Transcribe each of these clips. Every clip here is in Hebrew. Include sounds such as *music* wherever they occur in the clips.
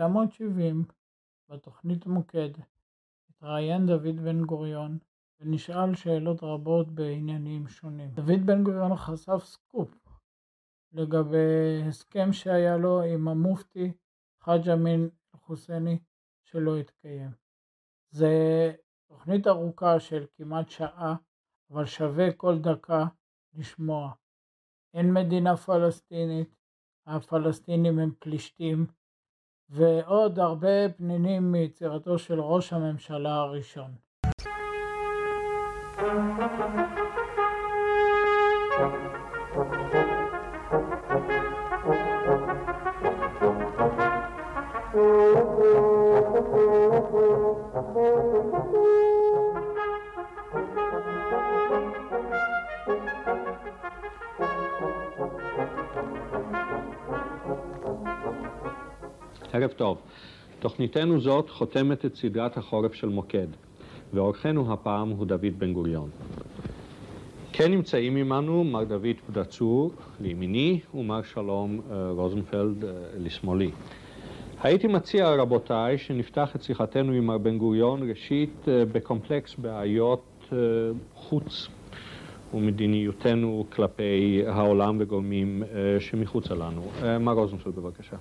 ב-1970, בתוכנית מוקד, התראיין דוד בן גוריון ונשאל שאלות רבות בעניינים שונים. דוד בן גוריון חשף סקופ לגבי הסכם שהיה לו עם המופתי חאג' אמין אל-חוסייני שלא התקיים. זה תוכנית ארוכה של כמעט שעה, אבל שווה כל דקה לשמוע. אין מדינה פלסטינית, הפלסטינים הם פלישתים, ועוד הרבה פנינים מיצירתו של ראש הממשלה הראשון. ערב טוב. תוכניתנו זאת חותמת את סדרת החורף של מוקד, ואורחנו הפעם הוא דוד בן גוריון. כן נמצאים עמנו מר דוד פדצור לימיני ומר שלום אה, רוזנפלד אה, לשמאלי. הייתי מציע, רבותיי, שנפתח את שיחתנו עם מר בן גוריון ראשית אה, בקומפלקס בעיות חוץ ומדיניותנו כלפי העולם וגורמים שמחוצה לנו. מר רוזנפלד, בבקשה.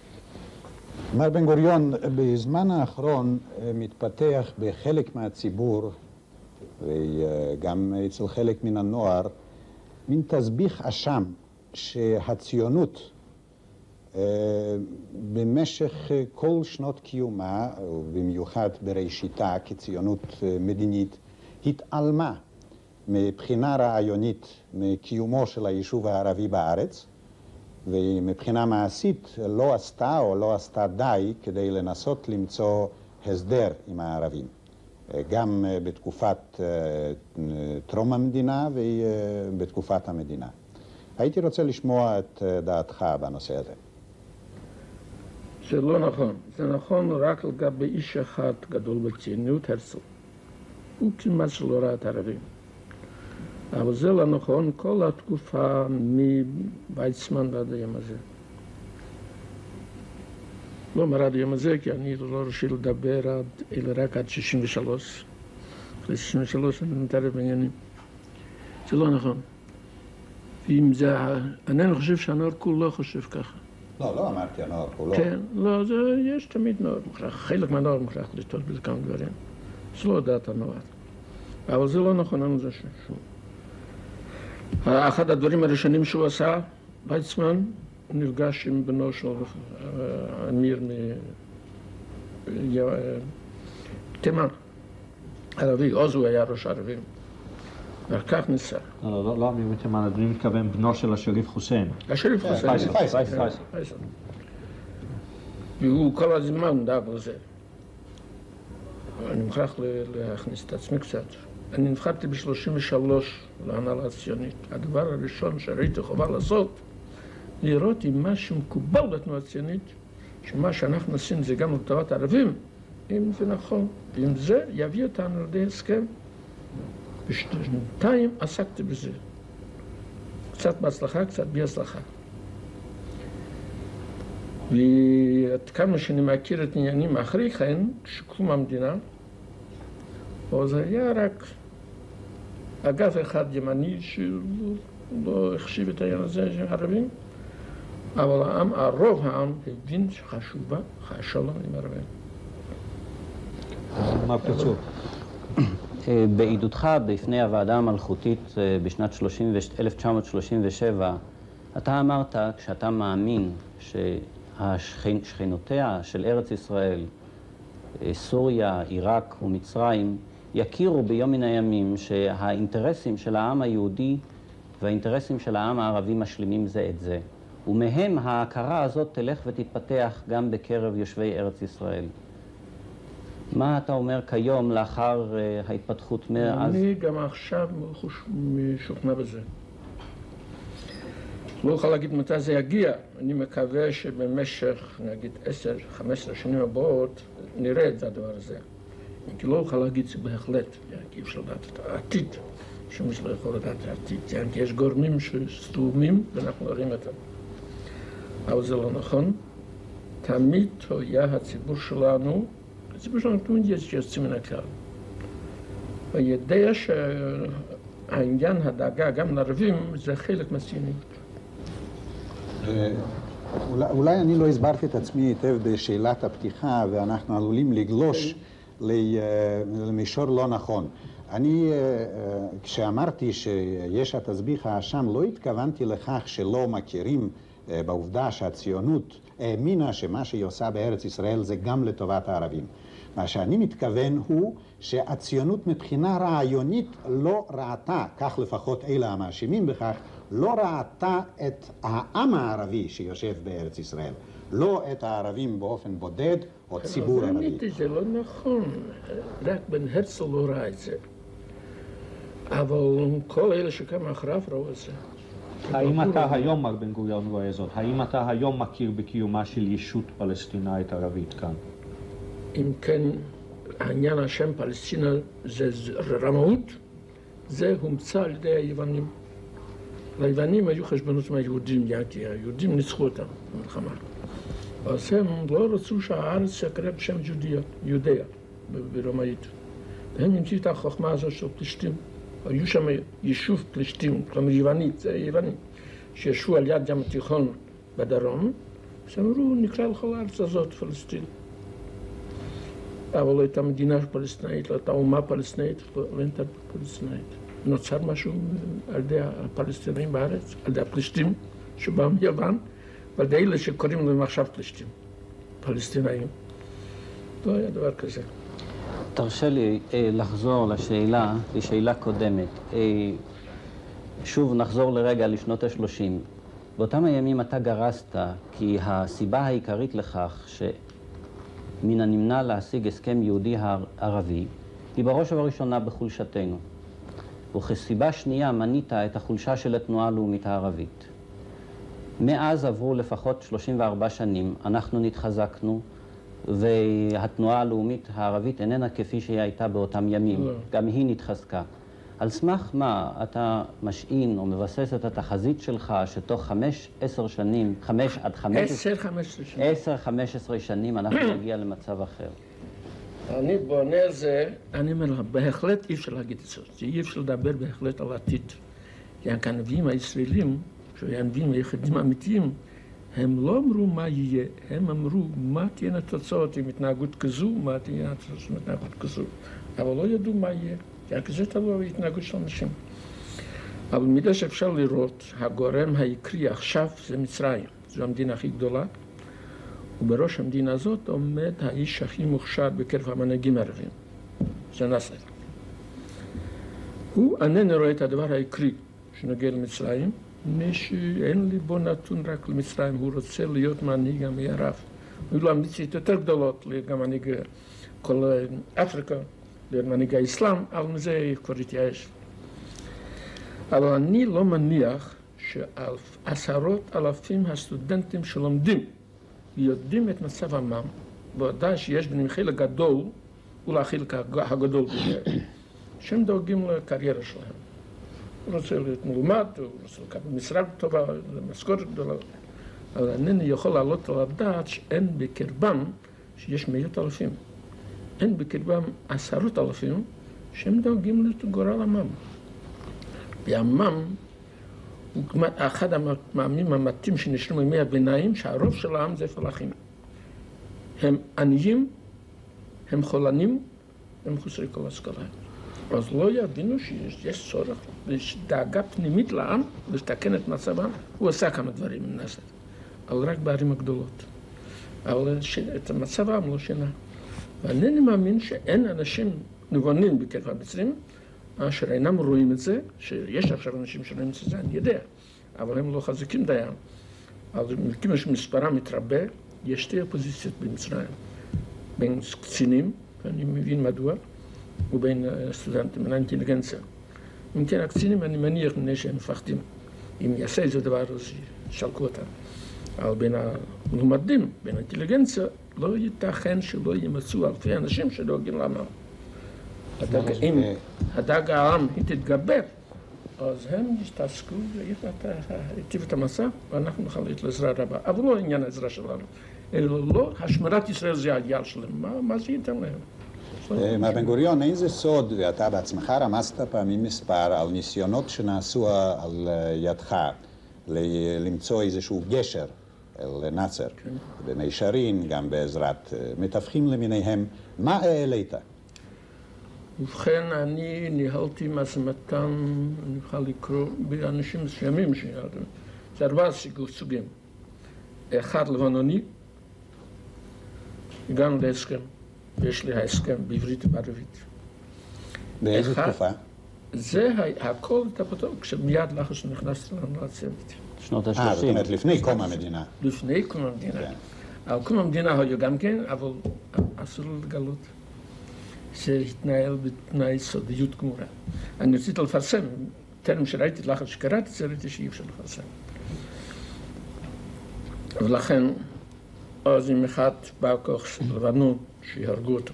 מר בן גוריון, בזמן האחרון אה, מתפתח בחלק מהציבור וגם אצל חלק מן הנוער מין תסביך אשם שהציונות אה, במשך כל שנות קיומה, ובמיוחד בראשיתה כציונות אה, מדינית, התעלמה מבחינה רעיונית מקיומו של היישוב הערבי בארץ, ומבחינה מעשית לא עשתה או לא עשתה די כדי לנסות למצוא הסדר עם הערבים, גם בתקופת אה, טרום המדינה ובתקופת המדינה. הייתי רוצה לשמוע את אה, דעתך בנושא הזה. זה לא נכון. זה נכון רק לגבי איש אחד גדול בציונות, הרצל. הוא כמעט שלא ראה את הערבים. אבל זה לא נכון כל התקופה מוויצמן ועד היום הזה. לא אומר עד היום הזה, כי אני לא רשאי לדבר עד, אלא רק עד 63. אחרי 63 אני מתערב בעניינים. זה לא נכון. ואם זה, אני חושב שהנוער כולו חושב ככה. לא, לא אמרתי הנוער כולו. כן, לא, זה, יש תמיד נוער מוכרח, חלק מהנוער מוכרח לשתות בזה כמה דברים. זה לא דעת הנוער. אבל זה לא נכון, אין לזה שום. אחד הדברים הראשונים שהוא עשה, ויצמן, נפגש עם בנו של אמיר מתימן, ערבי, עוז הוא היה ראש ערבים. ואחר כך ניסה. לא, לא, לא אמיר מתימן, אדוני מתכוון בנו של השריף חוסיין. השריף חוסיין. פייסל. והוא כל הזמן דאג לזה. אני מוכרח להכניס את עצמי קצת. אני נבחרתי ב-33 להנהלה הציונית. הדבר הראשון שראיתי חובה לעשות, לראות אם משהו מקובל בתנועה הציונית, שמה שאנחנו עושים זה גם לטובת הערבים, אם זה נכון, ואם זה יביא אותנו לידי הסכם. בשנתיים עסקתי בזה. קצת בהצלחה, קצת בלי הצלחה. ועד כמה שאני מכיר את עניינים אחרי כן, כשקום המדינה, פה זה היה רק אגף אחד ימני שלא החשיב את העניין הזה של ערבים, אבל העם, הרוב העם הבין שחשובה השלום עם ערבים. מה פרצו? אה, בעידודך בפני הוועדה המלכותית אה, בשנת 1937, אתה אמרת, כשאתה מאמין שהשכנותיה של ארץ ישראל, אה, סוריה, עיראק ומצרים, יכירו ביום מן הימים שהאינטרסים של העם היהודי והאינטרסים של העם הערבי משלימים זה את זה. ומהם ההכרה הזאת תלך ותתפתח גם בקרב יושבי ארץ ישראל. מה אתה אומר כיום לאחר uh, ההתפתחות מאז? אני גם עכשיו משוכנע בזה. לא יכול להגיד מתי זה יגיע. אני מקווה שבמשך, נגיד, 10-15 שנים הבאות, נראה את הדבר הזה. כי לא אוכל להגיד שבהחלט, כי אי אפשר לדעת את העתיד, שום איש לא יכול לדעת את העתיד, כי יש גורמים שסתומים ואנחנו רואים אותם. אבל זה לא נכון. תמיד היה הציבור שלנו, הציבור שלנו תמיד יש יוצאים מן הכלל. ויודע שהעניין הדאגה גם לערבים זה חלק מהציונים. אה, אולי, אולי אני לא הסברתי את עצמי היטב בשאלת הפתיחה ואנחנו עלולים לגלוש אה, למישור לא נכון. אני, אה, אה, כשאמרתי שיש התסביך האשם, לא התכוונתי לכך שלא מכירים אה, בעובדה שהציונות האמינה שמה שהיא עושה בארץ ישראל זה גם לטובת הערבים. מה שאני מתכוון הוא שהציונות מבחינה רעיונית לא ראתה, כך לפחות אלה המאשימים בכך, לא ראתה את העם הערבי שיושב בארץ ישראל, לא את הערבים באופן בודד או ציבור אבל ערבי. האמת היא, זה לא נכון, רק בן הרצל לא ראה את זה. אבל כל אלה שקמו אחריו ראו את זה. האם אתה היום, מר בן גוריון, רואה זאת? האם אתה היום מכיר בקיומה של ישות פלסטינאית ערבית כאן? אם כן, העניין השם פלסטינה זה זה רמאות, זה הומצא על ידי היוונים. ליוונים היו חשבונות עם היהודים, כי היהודים ניצחו אותם במלחמה. אז הם לא רצו שהארץ יקרא בשם יהודיה, יהודיה, ברומאית. והם המציאו את החוכמה הזאת של פלישתים. היו שם יישוב פלישתים, כלומר יוונית, זה יוונים, שישבו על יד ים התיכון בדרום, אז אמרו, נקרא לכל הארץ הזאת פלסטין. אבל לא הייתה מדינה פלסטינאית, לא הייתה אומה פלסטינאית, לא הייתה פלסטינאית. נוצר משהו על ידי הפלסטינים בארץ, על ידי הפלישתים שבאו מיוון, ידי אלה שקוראים להם עכשיו פלישתים, פלסטינאים. לא היה דבר כזה. תרשה לי אה, לחזור לשאלה, לשאלה קודמת. אה, שוב נחזור לרגע לשנות ה-30. באותם הימים אתה גרסת כי הסיבה העיקרית לכך שמן הנמנע להשיג הסכם יהודי-ערבי היא בראש ובראשונה בחולשתנו. וכסיבה שנייה מנית את החולשה של התנועה הלאומית הערבית. מאז עברו לפחות 34 שנים, אנחנו נתחזקנו, והתנועה הלאומית הערבית איננה כפי שהיא הייתה באותם ימים, לא. גם היא נתחזקה. על סמך מה אתה משעין או מבסס את התחזית שלך שתוך חמש, עשר שנים, חמש עד חמש, עשר, חמש עשרה שנים. עשר, חמש עשרה שנים אנחנו *coughs* נגיע למצב אחר? אני בונה על זה, אני אומר לך, בהחלט אי אפשר להגיד את זה. אי אפשר לדבר בהחלט על העתיד. כי הנביאים הישראלים, הנביאים היחידים האמיתיים, הם לא אמרו מה יהיה, הם אמרו מה תהיינה התוצאות עם התנהגות כזו, מה תהיה התוצאות עם התנהגות כזו. אבל לא ידעו מה יהיה, כי זה תלוי בהתנהגות של אנשים. אבל מידה שאפשר לראות, הגורם העיקרי עכשיו זה מצרים. זו המדינה הכי גדולה, ובראש המדינה הזאת עומד האיש הכי מוכשר בקרב המנהיגים הערבים, זה נאסר. הוא איננו רואה את הדבר העיקרי שנוגע למצרים, מפני שאין ליבו נתון רק למצרים, הוא רוצה להיות מנהיג עמי ערב. היו לו אמביציות יותר גדולות, להיות גם מנהיג כל אפריקה, להיות מנהיג האסלאם, אבל מזה כבר התייאש. אבל אני לא מניח שעשרות אלפים הסטודנטים שלומדים יודעים את מצב עמם, ודאי שיש ביניהם חלק גדול, החלק הגדול שהם דואגים לקריירה שלהם. הוא רוצה להיות מלומד, הוא רוצה לקבל משרה טובה, משכורת גדולה, אבל אינני יכול להעלות על הדעת שאין בקרבם, שיש מאות אלפים, אין בקרבם עשרות אלפים שהם דואגים לגורל עמם. ועמם הוא אחד המאמנים המעטים שנשארו מימי הביניים, שהרוב של העם זה פלאחים. הם עניים, הם חולנים, הם חוסרי כל השכלה. אז לא יבינו שיש צורך, יש דאגה פנימית לעם, לתקן את מצבם. הוא עשה כמה דברים עם נאסר, אבל רק בערים הגדולות. אבל. את מצב העם לא שינה. ואינני מאמין שאין אנשים נבונים בקרב המצרים, אשר אינם רואים את זה, שיש עכשיו אנשים שרואים את זה, אני יודע, אבל הם לא חזקים דיין. אבל מכיוון שמספרם מתרבה, יש שתי אופוזיציות במצרים, בין קצינים, ואני מבין מדוע, ובין הסטודנטים, בין האינטליגנציה. אם כן, הקצינים, אני מניח, מפני שהם מפחדים. אם יעשה איזה דבר, אז ישלקו אותם. אבל בין המלומדים, בין האינטליגנציה, לא ייתכן שלא יימצאו אלפי אנשים שדואגים לעמם. אם הדאגה העם היא תתגבר, אז הם יתעסקו ויטיבו את המצב, ואנחנו נוכל להיות לעזרה רבה. אבל לא עניין העזרה שלנו, אלא לא, השמרת ישראל זה האידיאל שלהם. מה, מה זה ייתן להם? אה, מר בן גוריון, אין זה סוד, ואתה בעצמך רמזת פעמים מספר על ניסיונות שנעשו על אה, ידך למצוא איזשהו גשר אל נאצר, כן. במישרין, גם בעזרת אה, מתווכים למיניהם. מה העלית? ובכן, אני ניהלתי משא מתן, אני אוכל לקרוא, באנשים מסוימים שניהלתי. זה ארבעה סוגים. אחד לבנוני, הגענו להסכם. יש לי ההסכם בעברית ובערבית. באיזו תקופה? זה הכל הייתה פתאום, כשמיד לאחר שנכנסתי לנו לצוות. שנות ה-30. אה, זאת אומרת, לפני קום המדינה. לפני קום המדינה. כן. על קום המדינה היו גם כן, אבל אסור לגלות. זה התנהל בתנאי סודיות גמורה. אני רציתי לפרסם, טרם שראיתי, לאחר שקראתי את זה, ראיתי שאי אפשר לפרסם. ולכן, אז עם אחד בא כוח לבנון, שיהרגו אותו.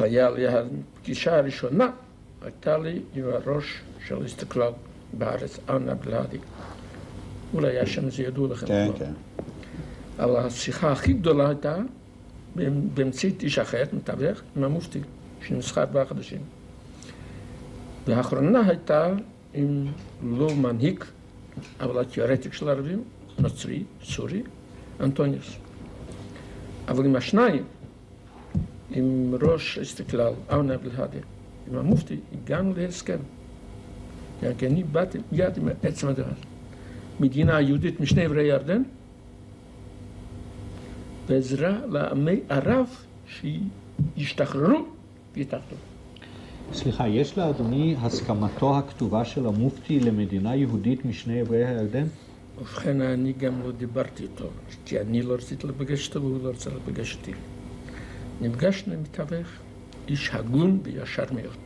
היה לי הפגישה הראשונה, הייתה לי עם הראש של הסתכלות בארץ, אנה בלאדי. אולי השם הזה ידעו לכם. כן, כן. אבל השיחה הכי גדולה הייתה באמצעות איש אחר, מתווך, עם המופתי, שנוסחה ארבעה חודשים. והאחרונה הייתה עם לא מנהיג, אבל התיאורטик של הערבים, נוצרי, סורי, אנטוניוס. אבל עם השניים, עם ראש אסתקלל, ארנה בלהדי, עם המופתי, הגענו להסכם. כי אני באתי מיד עם עצם הדבר. מדינה יהודית משני עברי ירדן, ועזרה לעמי ערב שישתחררו ויתאחדו. סליחה, יש לאדוני הסכמתו הכתובה של המופתי למדינה יהודית משני עברי הירדן? ובכן, אני גם לא דיברתי איתו, כי אני לא רציתי לפגש אותו והוא לא רצה לפגש אותי. נפגשנו עם מתווך, איש הגון וישר מאוד.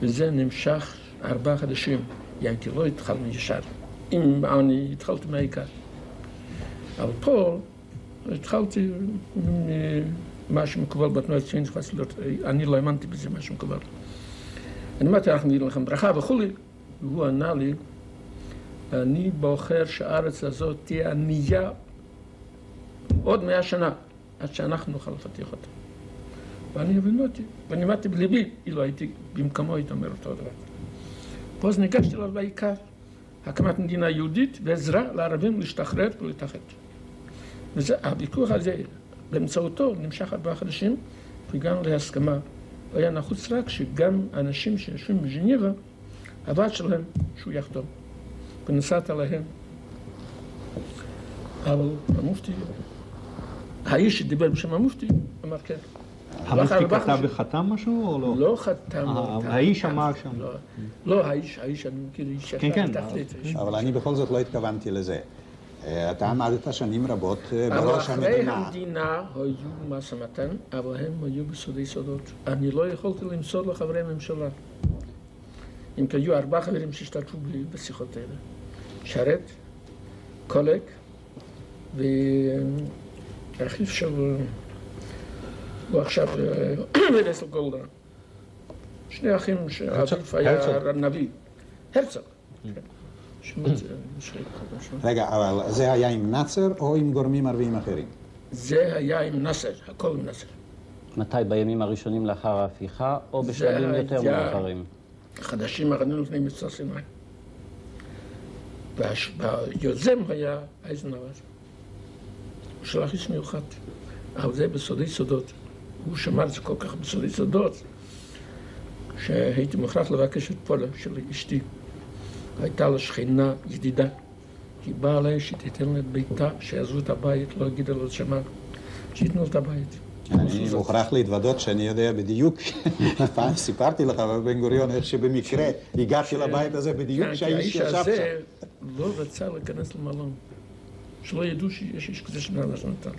וזה נמשך ארבעה חודשים, כי לא התחלנו ישר. אם אני התחלתי מהעיקר. אבל פה התחלתי ממה שמקובל בתנועה הציונית, אני לא האמנתי בזה, מה שמקובל. אני אמרתי, אנחנו נגיד לכם ברכה וכולי, והוא ענה לי, אני בוחר שהארץ הזאת תהיה ענייה עוד מאה שנה, עד שאנחנו נוכל לפתח אותה. ואני הבנתי, ואני אמרתי בליבי, אילו הייתי במקומו, הייתי אומר אותו דבר. פה אז ניגשתי אליו בעיקר, הקמת מדינה יהודית ועזרה לערבים להשתחרר ולהתאחד. וזה, הוויכוח הזה, באמצעותו נמשך ארבעה חודשים, והגענו להסכמה. היה נחוץ רק שגם אנשים שיושבים בז'ניבה, הוועד שלהם, שהוא יחתום. ונסעת להם. אבל המופתי, האיש שדיבר בשם המופתי, אמר כן. המופתי כתב וחתם משהו או לא? לא חתם. אה, האיש אמר שם. לא, לא, האיש, האיש, אני מכיר איש כן, כן. אבל אני בכל זאת לא התכוונתי לזה. אה, אתה עמדת שנים רבות אה, בראש המדינה. אבל אחרי המדינה היו משא מתן, אבל הם היו בסודי סודות. אני לא יכולתי למסור לחברי הממשלה. אם כי היו ארבעה חברים שהשתתפו בשיחות האלה. שרת, קולק ואחיו של... הוא עכשיו *clears throat* ברסל גולדה. שני אחים שאביו היה נביא. הרצוג. רגע, אבל זה היה עם נאצר או עם גורמים ערביים אחרים? זה היה עם נאצר, הכל עם נאצר. מתי? בימים הראשונים לאחר ההפיכה, או בשלבים יותר מאוחרים? חדשים אחרונים לפני מבצע סיני. והיוזם היה אייזנהאואר. הוא שלח איש מיוחד, אבל זה בסודי סודות. הוא שמע את זה כל כך בסודי סודות, שהייתי מוכרח לבקש את פולה של אשתי. הייתה לה שכנה ידידה, היא באה אליי שתיתן לה את ביתה, שיעזבו את הבית, לא אגיד על שמה, שייתנו את הבית. אני מוכרח להתוודות שאני יודע בדיוק, פעם סיפרתי לך בבן גוריון איך שבמקרה הגעתי לבית הזה בדיוק כשהאיש ישב שם. לא רצה להיכנס למלון, שלא ידעו שיש איש כזה שנראה לשנתן.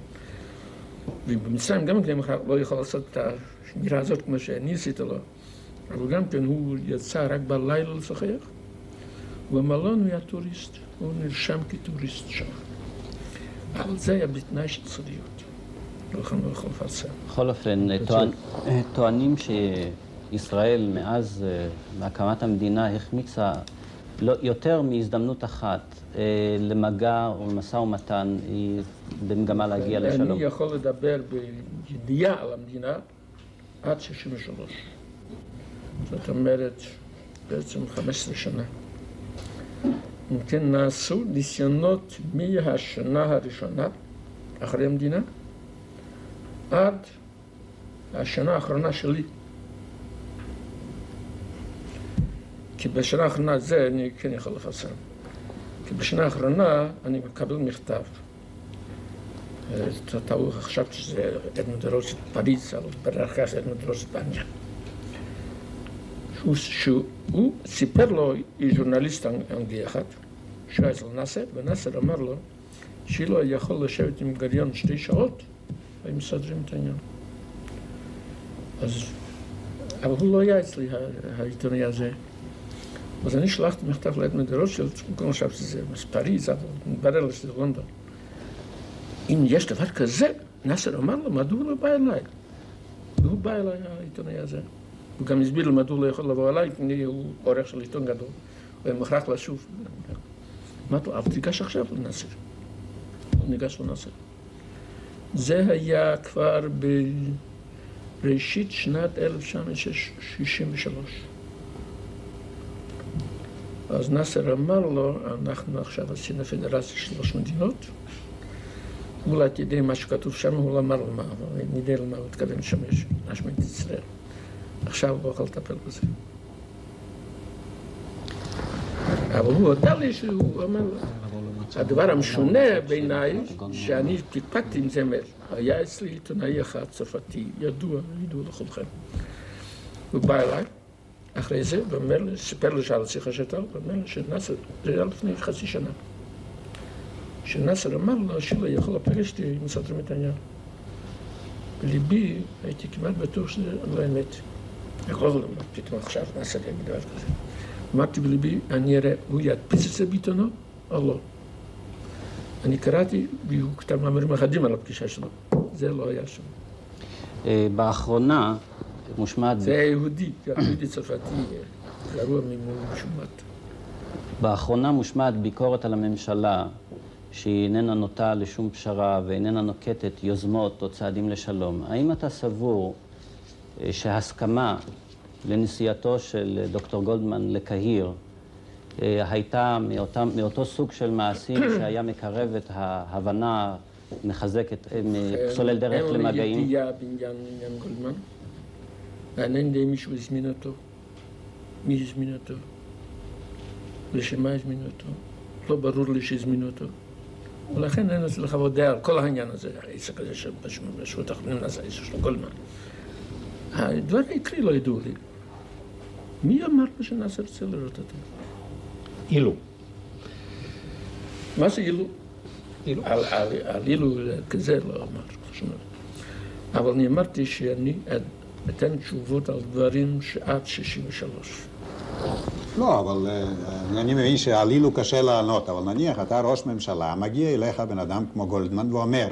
ובמצרים גם כן לא יכול לעשות את השמירה הזאת כמו שאני עשיתי לו, אבל גם כן הוא יצא רק בלילה לשוחח, ובמלון הוא היה טוריסט, הוא נרשם כטוריסט שם. אבל זה היה בתנאי של סודיות. ולכן לא יכול לפרסם. בכל אופן, טוענים שישראל מאז הקמת המדינה החמיצה לא, יותר מהזדמנות אחת אה, למגע או למשא ומתן היא במגמה להגיע לשלום. אני יכול לדבר בידיעה על המדינה עד 63. זאת אומרת, בעצם 15 שנה. אם כן, נעשו ניסיונות מהשנה הראשונה, אחרי המדינה, עד השנה האחרונה שלי. כי בשנה האחרונה זה אני כן יכול לפרסם. כי בשנה האחרונה אני מקבל מכתב. טעו, חשבתי שזה אדמונד רוטשילד פריז, אבל כלל זה אדמונד רוטשילד באנגליה. שהוא סיפר לו, היא ז'ורנליסט אנגלי אחד, שהוא היה אצל נאסר, ונאסר אמר לו שאילו היה יכול לשבת עם גריון שתי שעות, היו מסדרים את העניין. אז, אבל הוא לא היה אצלי, העיתונאי הזה. אז אני שלחתי מכתב לאדמונד רוטשילד, במקום חשבתי שזה פריז, אבל מתברר לי שזה לונדון. אם יש דבר כזה, נאסר אמר לו, מדוע הוא לא בא אליי? והוא בא אליי, העיתונאי הזה. הוא גם הסביר לו מדוע הוא לא יכול לבוא אליי, כי הוא עורך של עיתון גדול, ומוכרח לשוב. אמרתי לו, אבל תיגש עכשיו לנאסר. הוא ניגש לנאסר. זה היה כבר בראשית שנת 1963. אז נאסר אמר לו, אנחנו עכשיו עשינו פדרציה של שלוש מדינות, אולי תדעי מה שכתוב שם, הוא לא אמר לו מה, אבל יודע למה הוא התכוון שם, יש להשמיד את ישראל. עכשיו לא יכול לטפל בזה. אבל הוא הודה לי שהוא אומר, הדבר המשונה בעיניי, שאני פקפקתי עם זה אמת, היה אצלי עיתונאי אחד צרפתי, ידוע, ידוע לכולכם. הוא בא אליי, אחרי זה, ואומר סיפר לי שעל השיחה שהייתה, ואומר שנאסר, זה היה לפני חצי שנה. שנאסר אמר לו שלא יכול לפגש אותי מסדרים את העניין. בליבי הייתי כמעט בטוח שזה לא אמת. יכול להיות, פתאום עכשיו נאסר יגיד דבר כזה. אמרתי בליבי, אני אראה, הוא ידפיס את זה בעיתונו או לא. אני קראתי, והוא כתב מאמרים אחדים על הפגישה שלו. זה לא היה שם. באחרונה מושמעת... זה יהודי, יהודי צרפתי, גרוע ממושמעת. באחרונה מושמעת ביקורת על הממשלה שהיא איננה נוטה לשום פשרה ואיננה נוקטת יוזמות או צעדים לשלום. האם אתה סבור שהסכמה לנסיעתו של דוקטור גולדמן לקהיר הייתה מאותם, מאותו סוג של מעשים *coughs* שהיה מקרב את ההבנה, מחזק את, סולל דרך למגעים? בעניין גולדמן. מעניין די מישהו הזמין אותו. מי הזמין אותו? לשם מה הזמינו אותו? לא ברור לי שהזמינו אותו. ולכן אין אצלי חוות דעה על כל העניין הזה, העסק הזה שבשבועות האחרונים נעשה העסק של גולדמן. הדבר העיקרי לא ידעו לי. מי אמר לו שנאסר רוצה לראות אותו? אילו. מה זה אילו? אילו. על, על, על אילו כזה לא אמר שום דבר. אבל אני אמרתי שאני אתן תשובות על דברים שעד 63. לא, אבל אני מבין שעל אילו קשה לענות, אבל נניח אתה ראש ממשלה, מגיע אליך בן אדם כמו גולדמן ואומר,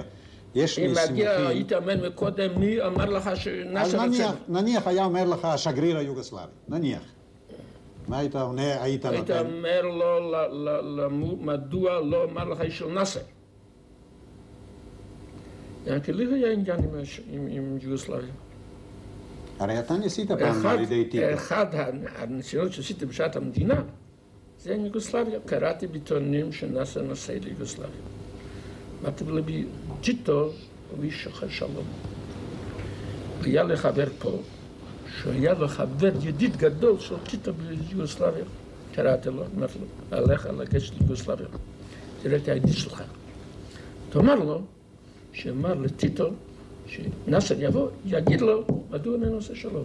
יש לי אם סימוכים... מגיע, היית אומר מקודם, מי אמר לך אז שנאסר רוצה? נניח, נניח היה אומר לך השגריר היוגוסלבי, נניח. מה היית עונה, היית היית נותן? אומר לו, מדוע לא אמר לך איש של נאסר? כי לי היה עניין עם יוגוסלביה. הרי אתה ניסית פעם אחד, על ידי טיטו. אחד הניסיונות שעשיתי בשעת המדינה, זה עם יוגוסלביה. קראתי בעיתונים שנאסר נוסע ליוגוסלביה. אמרתי בלבי, טיטו הוא איש שוחר שלום. היה לי חבר פה, שהיה לו חבר ידיד גדול של טיטו ביוגוסלביה. קראתי לו, אמרתי לו, עליך לגשת ליוגוסלביה. תראה את הידיד שלך. תאמר לו, שאמר לטיטו, שנאסר יבוא, יגיד לו, מדוע אני עושה שלום.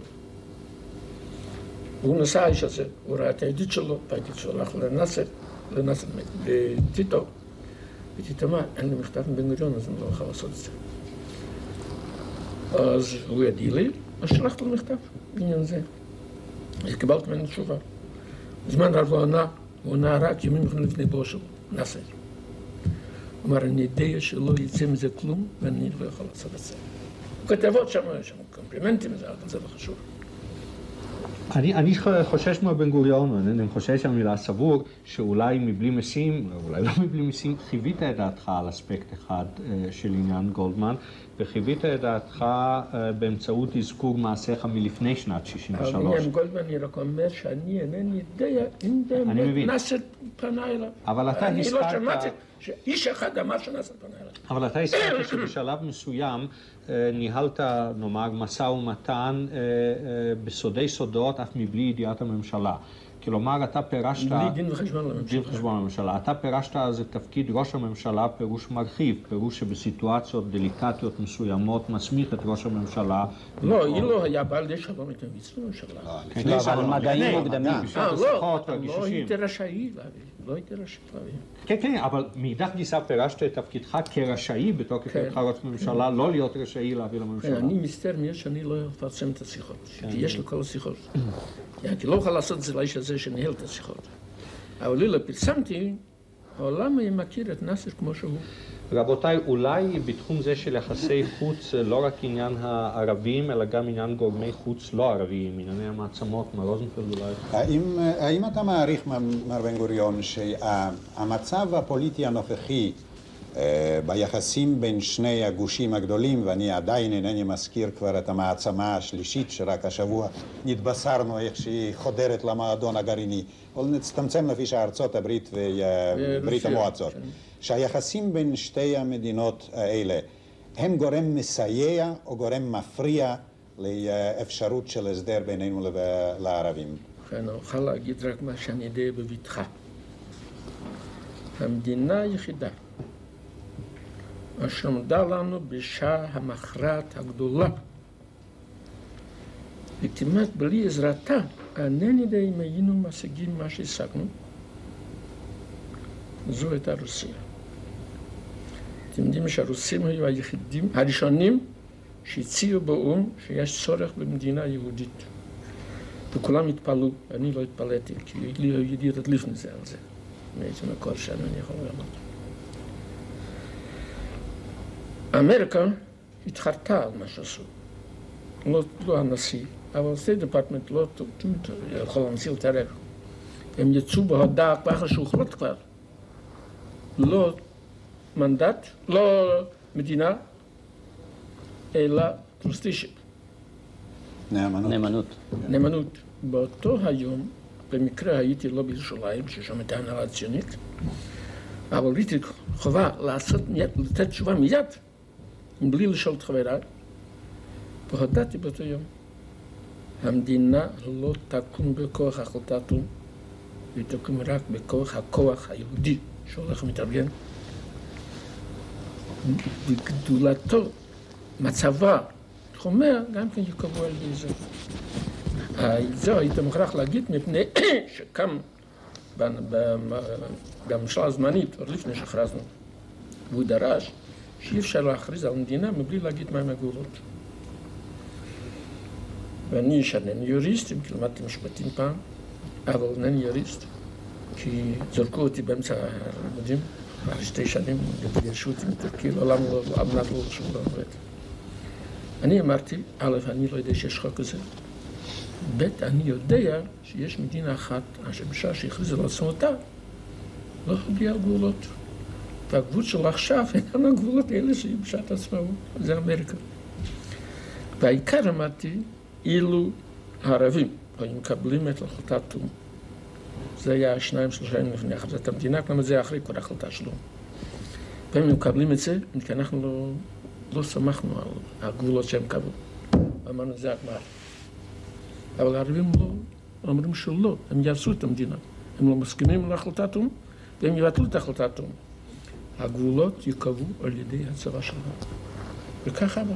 הוא נסע האיש הזה, הוא ראה את הידיד שלו, והידיד שלו הלך לנאסר, לנאסר, לטיטו, וטיטו אמר, אין לי מכתב מבן גוריון, אז אני לא יכול לעשות את זה. אז הוא ידיע לי, אז שלחתי לו מכתב בעניין זה. אז קיבלתי ממנו תשובה. זמן רב לא ענה, הוא ענה רק ימים לפני בואו שלו, נאסר. אמר, אני יודע שלא יצא מזה כלום, ואני לא יכול לעשות את זה. הוא כתב עוד שם, יש שם קומפלימנטים, אבל זה חשוב. אני, אני חושש מהבן גוריון, אני חושש מהמילה סבור, שאולי מבלי משים, אולי לא מבלי משים, חיווית את דעתך על אספקט אחד אה, של עניין גולדמן, וחיווית את דעתך אה, באמצעות אזכור מעשיך מלפני שנת 63. עניין גולדמן, אני רק אומר שאני אינני יודע אם באמת נאסר פנה אליו. אבל אתה אני הזכרת... לא שמעתי שאיש אחד אמר שנאסר פנה אליו. אבל אתה הזכרת שבשלב מסוים אה, ניהלת, נאמר, משא ומתן אה, אה, בסודי סודות, אף מבלי ידיעת הממשלה. כלומר, אתה פירשת... בלי דין וחשבון לממשלה. דין וחשבון לממשלה. אתה פירשת אז את תפקיד ראש הממשלה פירוש מרחיב, פירוש שבסיטואציות דליקטיות מסוימות מסמיך את ראש הממשלה. לא, היא לא היה לידי שלום איתם, הצטרו הממשלה. כן, לא, אבל מגעים מוקדמים. אה, לא, לא. הייתי רשאי להביא, לא הייתי רשאי להביא. כן, כן, אבל מאידך גיסא פירשת את תפקידך כרשאי בתוקף כן. היותך ראש ממשלה, לא להיות רשאי להביא כן, לממשלה. אני מסתר מי שאני לא אפרסם את השיחות, כן. כי יש לי כל השיחות. *clears throat* כי לא אוכל לעשות את זה לאיש הזה שניהל את השיחות. אבל לי לא פרסמתי, העולם היה מכיר את נאסר כמו שהוא. רבותיי, אולי בתחום זה של יחסי חוץ, לא רק עניין הערבים, אלא גם עניין גורמי חוץ לא ערביים, ענייני המעצמות, מר רוזנפלד אולי. האם, האם אתה מעריך, מר- בן גוריון, שהמצב הפוליטי הנוכחי אה, ביחסים בין שני הגושים הגדולים, ואני עדיין אינני מזכיר כבר את המעצמה השלישית, שרק השבוע נתבשרנו איך שהיא חודרת למועדון הגרעיני, אבל נצטמצם לפי שארצות הברית וברית ורוסיה, המועצות, כן. שהיחסים בין שתי המדינות האלה הם גורם מסייע או גורם מפריע לאפשרות של הסדר בינינו לערבים? ובכן, אוכל להגיד רק מה שאני יודע בבטחה. המדינה היחידה אשר עמדה לנו בשעה המכרעת הגדולה, וכמעט בלי עזרתה, אינני יודע אם היינו משיגים מה שהשגנו, זו הייתה רוסיה. אתם יודעים שהרוסים היו היחידים, הראשונים שהציעו באו"ם שיש צורך במדינה יהודית. וכולם התפלאו, אני לא התפלאתי, כי לי היו ידיעות לפני זה על זה. מאיזה מקור שם אני יכול ללמוד. אמריקה התחרתה על מה שעשו. לא, לא הנשיא, אבל State Department לא ת- ת- יכול להמציא להתערב. הם יצאו בהודעה כבר אחרי שהוחלט כבר. לא מנדט, לא מדינה, אלא טרוסטישן. נאמנות. נאמנות. נאמנות. באותו היום, במקרה הייתי לא בירושלים, ששם הייתה הנהלה ציונית, אבל ראיתי חובה לעשות לתת תשובה מיד, בלי לשאול את חבריי, והודעתי באותו יום, המדינה לא תקום בכוח החלטת או"ם, היא תקום רק בכוח הכוח היהודי שהולך ומתארגן. בגדולתו, מצבה, אומר, גם כן יקבעו על ידי זה. זהו, היית מוכרח להגיד מפני *coughs* שקם בממשלה הזמנית, עוד לפני שהכרזנו, והוא דרש שאי אפשר להכריז על מדינה מבלי להגיד מהם הגבולות. ואני אינני יוריסט, אם כי למדתי משפטים פעם, אבל אינני יוריסט, כי זרקו אותי באמצע הלימודים, אחרי שתי שנים, גירשו אותי מטורקי, לעולם לא, על לא שום דבר עובד. אני אמרתי, א', אני לא יודע שיש חוק כזה, ב', אני יודע שיש מדינה אחת, אשר בשעה שהכריזה על עצמאותה, לא הודיעה על גבולות. והגבול שלו עכשיו *laughs* אינם הגבולות האלה שהיו בשעת עצמאות, זה אמריקה. והעיקר אמרתי, אילו הערבים היו מקבלים את החלטת או"ם, זה היה שניים שלושה ימים לפני הכרזת המדינה, כלומר זה היה אחרי כל החלטה שלו. והם מקבלים את זה, כי אנחנו לא, לא סמכנו על הגבולות שהם קבעו. אמרנו, זה הגמר. אבל הערבים לא, אומרים שלא, הם יהרסו את המדינה. הם לא מסכימים להחלטת או"ם, והם יבטלו את החלטת או"ם. הגבולות ייקבעו על ידי הצבא שלנו. וככה עבר.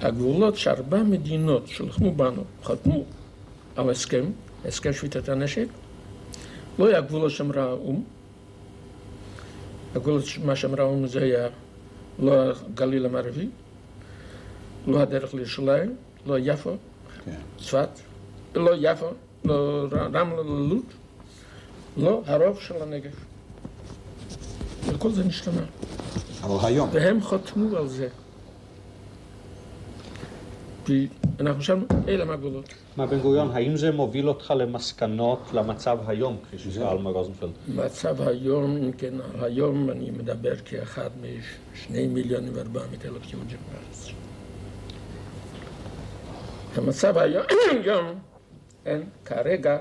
הגבולות שארבע מדינות שלחמו בנו, חתמו על הסכם, הסכם שביתת הנשק, לא היה גבולות שאמרה האו"ם. הגבולות, מה שאמרה האו"ם זה היה לא הגליל המערבי, לא הדרך לירושלים, לא יפו, כן. צפת, לא יפו, לא רמלה, לא לוד, לא הרוב של הנגב. וכל זה נשתנה. אבל היום, והם חתמו על זה. ואנחנו שם, אלה הם הגבולות. מה בן גוריון, האם זה מוביל אותך למסקנות למצב היום, כפי ששאל מר רוזנפלד? מצב היום, אם כן, היום אני מדבר כאחד משני מיליונים וארבע מאות אלף יהודים בארץ. המצב היום, *coughs* אין, כרגע,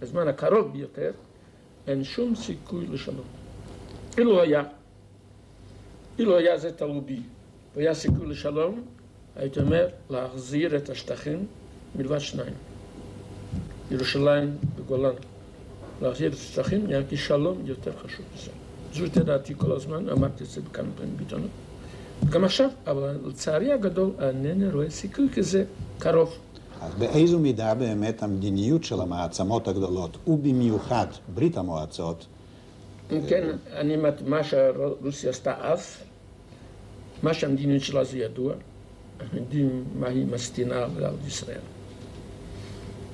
בזמן הקרוב ביותר, אין שום סיכוי לשלום. אילו היה, אילו היה זה תלוי בי, והיה סיכוי לשלום, הייתי אומר, להחזיר את השטחים מלבד שניים. ירושלים וגולן. להחזיר את השטחים נהיה כי שלום יותר חשוב מזה. הייתה דעתי כל הזמן, אמרתי את זה בכמה פעמים בעיתונות. גם עכשיו, אבל לצערי הגדול, אינני רואה סיכוי כזה קרוב. אז באיזו מידה באמת המדיניות של המעצמות הגדולות, ובמיוחד ברית המועצות, כן, אני, מה שרוסיה עשתה אז, מה שהמדיניות שלה זה ידוע, אנחנו יודעים מה היא מסטינה על ישראל.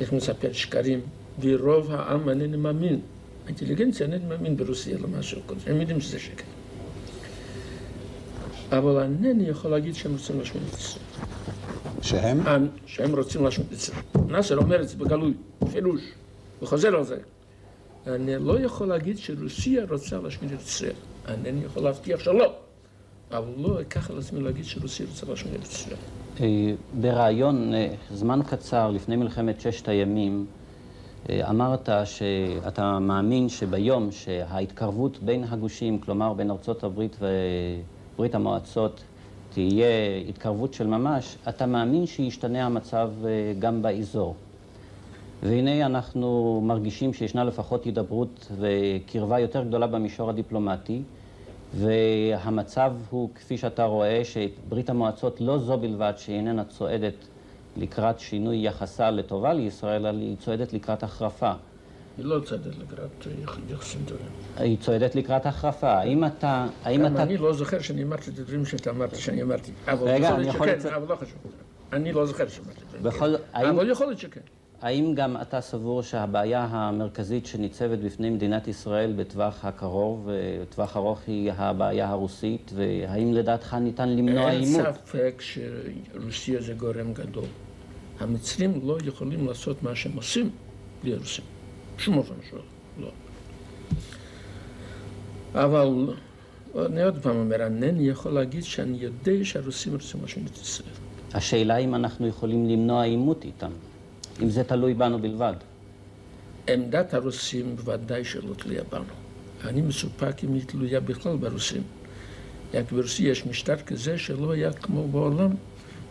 איך מספר שקרים, ורוב העם אינני מאמין, האינטליגנציה אינני מאמין ברוסיה למשהו כזה, הם יודעים שזה שקר. אבל אינני יכול להגיד שהם רוצים להשמיד את ישראל. שהם? שהם רוצים להשמיד את ישראל. נאסר אומר את זה בגלוי, פירוש, וחוזר על זה. אני לא יכול להגיד שרוסיה רוצה להשמיד את ישראל. אינני יכול להבטיח שלא. אבל לא אקח על עצמי להגיד שרוסיה רוצה להשמיד את ישראל. בריאיון זמן קצר לפני מלחמת ששת הימים, אמרת שאתה מאמין שביום שההתקרבות בין הגושים, כלומר בין ארצות הברית וברית המועצות, תהיה התקרבות של ממש, אתה מאמין שישתנה המצב גם באזור. והנה אנחנו מרגישים שישנה לפחות הידברות וקרבה יותר גדולה במישור הדיפלומטי, והמצב הוא, כפי שאתה רואה, שברית המועצות לא זו בלבד שהיא איננה צועדת לקראת שינוי יחסה לטובה לישראל, אלא היא צועדת לקראת החרפה. היא לא צועדת לקראת יחסים טובים. היא צועדת לקראת החרפה. האם אתה... האם אתה... אני לא זוכר שאני אמרתי את הדברים שאתה אמרת, שאני אמרתי. רגע, אני יכול אבל לא חשוב. אני לא זוכר שאמרתי את זה. אבל יכול להיות שכן. האם גם אתה סבור שהבעיה המרכזית שניצבת בפני מדינת ישראל בטווח הקרוב, בטווח ארוך, היא הבעיה הרוסית, והאם לדעתך ניתן למנוע אין עימות? ספק שרוסיה זה גורם גדול. המצרים לא יכולים לעשות מה שהם עושים בלי הרוסים. בשום אופן שלא. לא. אבל אני עוד פעם אומר, אינני יכול להגיד שאני יודע שהרוסים רוצים להשמיד את ישראל. השאלה אם אנחנו יכולים למנוע עימות איתם, אם זה תלוי בנו בלבד. עמדת הרוסים בוודאי שלא תלויה בנו. אני מסופק אם היא תלויה בכלל ברוסים. רק ברוסיה יש משטר כזה שלא היה כמו בעולם,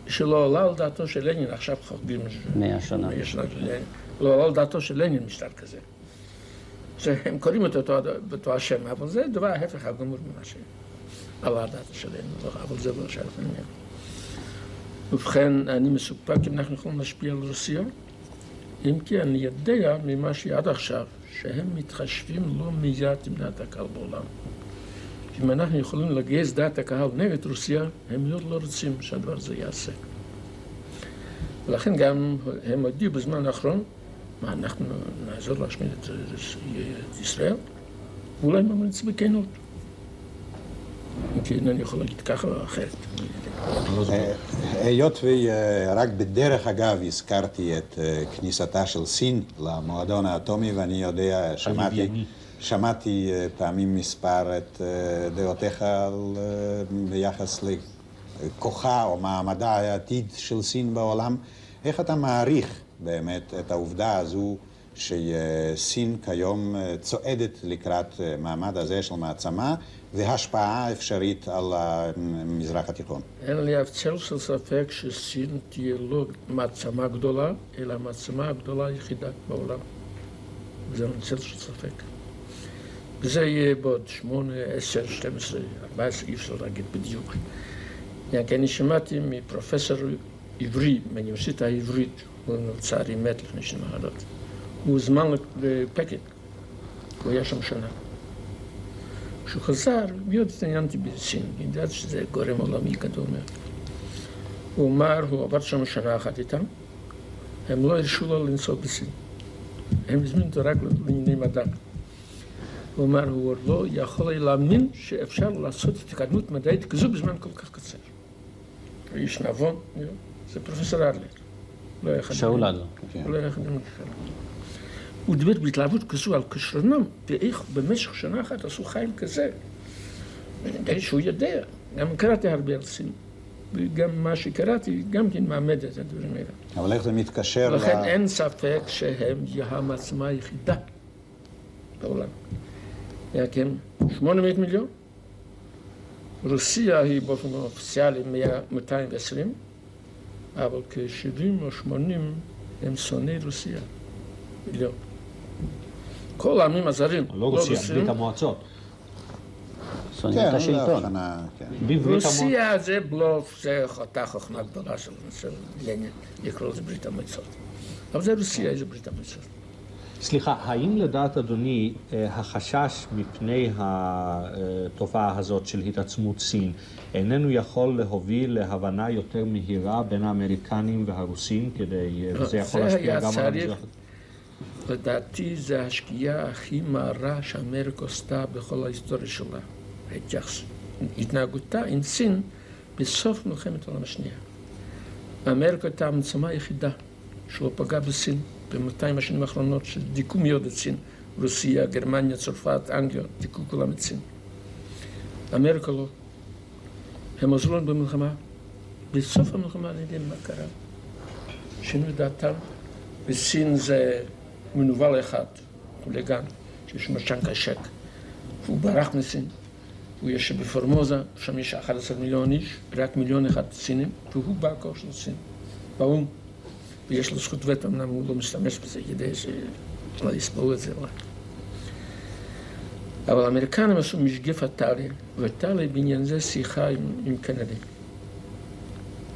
שלא עלה על דעתו של לנין, עכשיו חוגגים מאה שנה. מאה שנה של לנין, לא עלה על דעתו של לנין משטר כזה. שהם קוראים את אותו, אותו השם, אבל זה דבר ההפך הגמור ממה שעלה על דעתו של לנין, לא, אבל זה לא שייך לעניין. ובכן, אני מסופק אם אנחנו יכולים להשפיע על רוסיה, אם כי אני יודע ממה שעד עכשיו, שהם מתחשבים לא מיד עם דעת הקהל בעולם. אם אנחנו יכולים לגייס דעת הקהל נגד רוסיה, הם מאוד לא רוצים שהדבר הזה ייעשה. ולכן גם הם הודיעו בזמן האחרון, מה, אנחנו נעזור להשמיד את, ישראל? ואולי הם זה בכנות. אם כי אינני יכול להגיד ככה או אחרת. היות ורק בדרך אגב הזכרתי את אה, כניסתה של סין למועדון האטומי, ואני יודע, שמעתי. שמעתי אה, פעמים מספר את אה, דעותיך על, ביחס לכוחה או מעמדה העתיד של סין בעולם. איך אתה מעריך באמת את העובדה הזו שסין כיום אה, צועדת לקראת אה, מעמד הזה של מעצמה והשפעה אפשרית על המזרח התיכון? אין לי אף צל של ספק שסין תהיה לא מעצמה גדולה, אלא המעצמה הגדולה היחידה בעולם. זה אין צל של ספק. וזה יהיה בעוד שמונה, עשר, שתים עשרה, ארבע עשרה, אי אפשר להגיד בדיוק. כי אני שמעתי מפרופסור עברי, מהאוניברסיטה העברית, הוא לצערי מת לפני שנים אחרות. הוא הוזמן לפקד, הוא היה שם שנה. כשהוא חזר, מיד התעניינתי בסין, ידעתי שזה גורם עולמי גדול מאוד. הוא אמר, הוא עבד שם שנה אחת איתם, הם לא הרשו לו לנסוע בסין. הם הזמינו אותו רק לענייני מדע. הוא אמר, הוא לא יכול להאמין שאפשר לעשות התקדמות מדעית כזו בזמן כל כך קצר. הוא איש נבון, זה פרופסור אדלר. שאול אדלר. לא היה אחד. הוא דיבר בהתלהבות כזו על כישרונם, ואיך במשך שנה אחת עשו חיל כזה. יודע שהוא יודע, גם קראתי הרבה על סין. וגם מה שקראתי, גם כן מעמד את הדברים האלה. אבל איך זה מתקשר לכן ל... אין ספק שהם המעצמה היחידה בעולם. היה כן 800 מיליון, רוסיה היא באופן אופיציאלי 100 220, אבל כ-70 או 80 הם שונאי רוסיה, מיליון. כל העמים הזרים, לא רוסיה, רוסים, ברית המועצות. שונאים כן, את השלטון. הבחנה, כן. רוסיה זה בלוף, זה אותה חוכמה גדולה של לנין, לקרוא לזה ברית המועצות. אבל זה רוסיה, זה ברית המועצות. סליחה, האם לדעת אדוני אה, החשש מפני התופעה הזאת של התעצמות סין איננו יכול להוביל להבנה יותר מהירה בין האמריקנים והרוסים כדי, אה, לא, וזה יכול להשפיע גם על המזרח? לדעתי זה השגיאה הכי מרה שאמריקה עשתה בכל ההיסטוריה שלה. התנהגותה עם סין בסוף מלחמת העולם השנייה. אמריקה הייתה המעצמה היחידה שלא פגעה בסין ב-200 השנים האחרונות, שדיכאו מאוד את סין. רוסיה, גרמניה, צרפת, אנגליה, דיכאו כולם את סין. אמריקה לא. הם עזרו לנו במלחמה. בסוף המלחמה, אני יודע מה קרה. שינו את דעתם. בסין זה מנוול אחד, חוליגן, שיש משן קשק. והוא ברח מסין. הוא יושב בפורמוזה, שם יש 11 מיליון איש, רק מיליון אחד סינים, והוא בא כוח של סין, באו"ם. ויש לו זכות וטו, אמנם הוא לא משתמש בזה כדי שלא יספרו את זה. אבל האמריקנים עשו משגה פטאלי, והייתה לי בעניין זה שיחה עם, עם קנדי.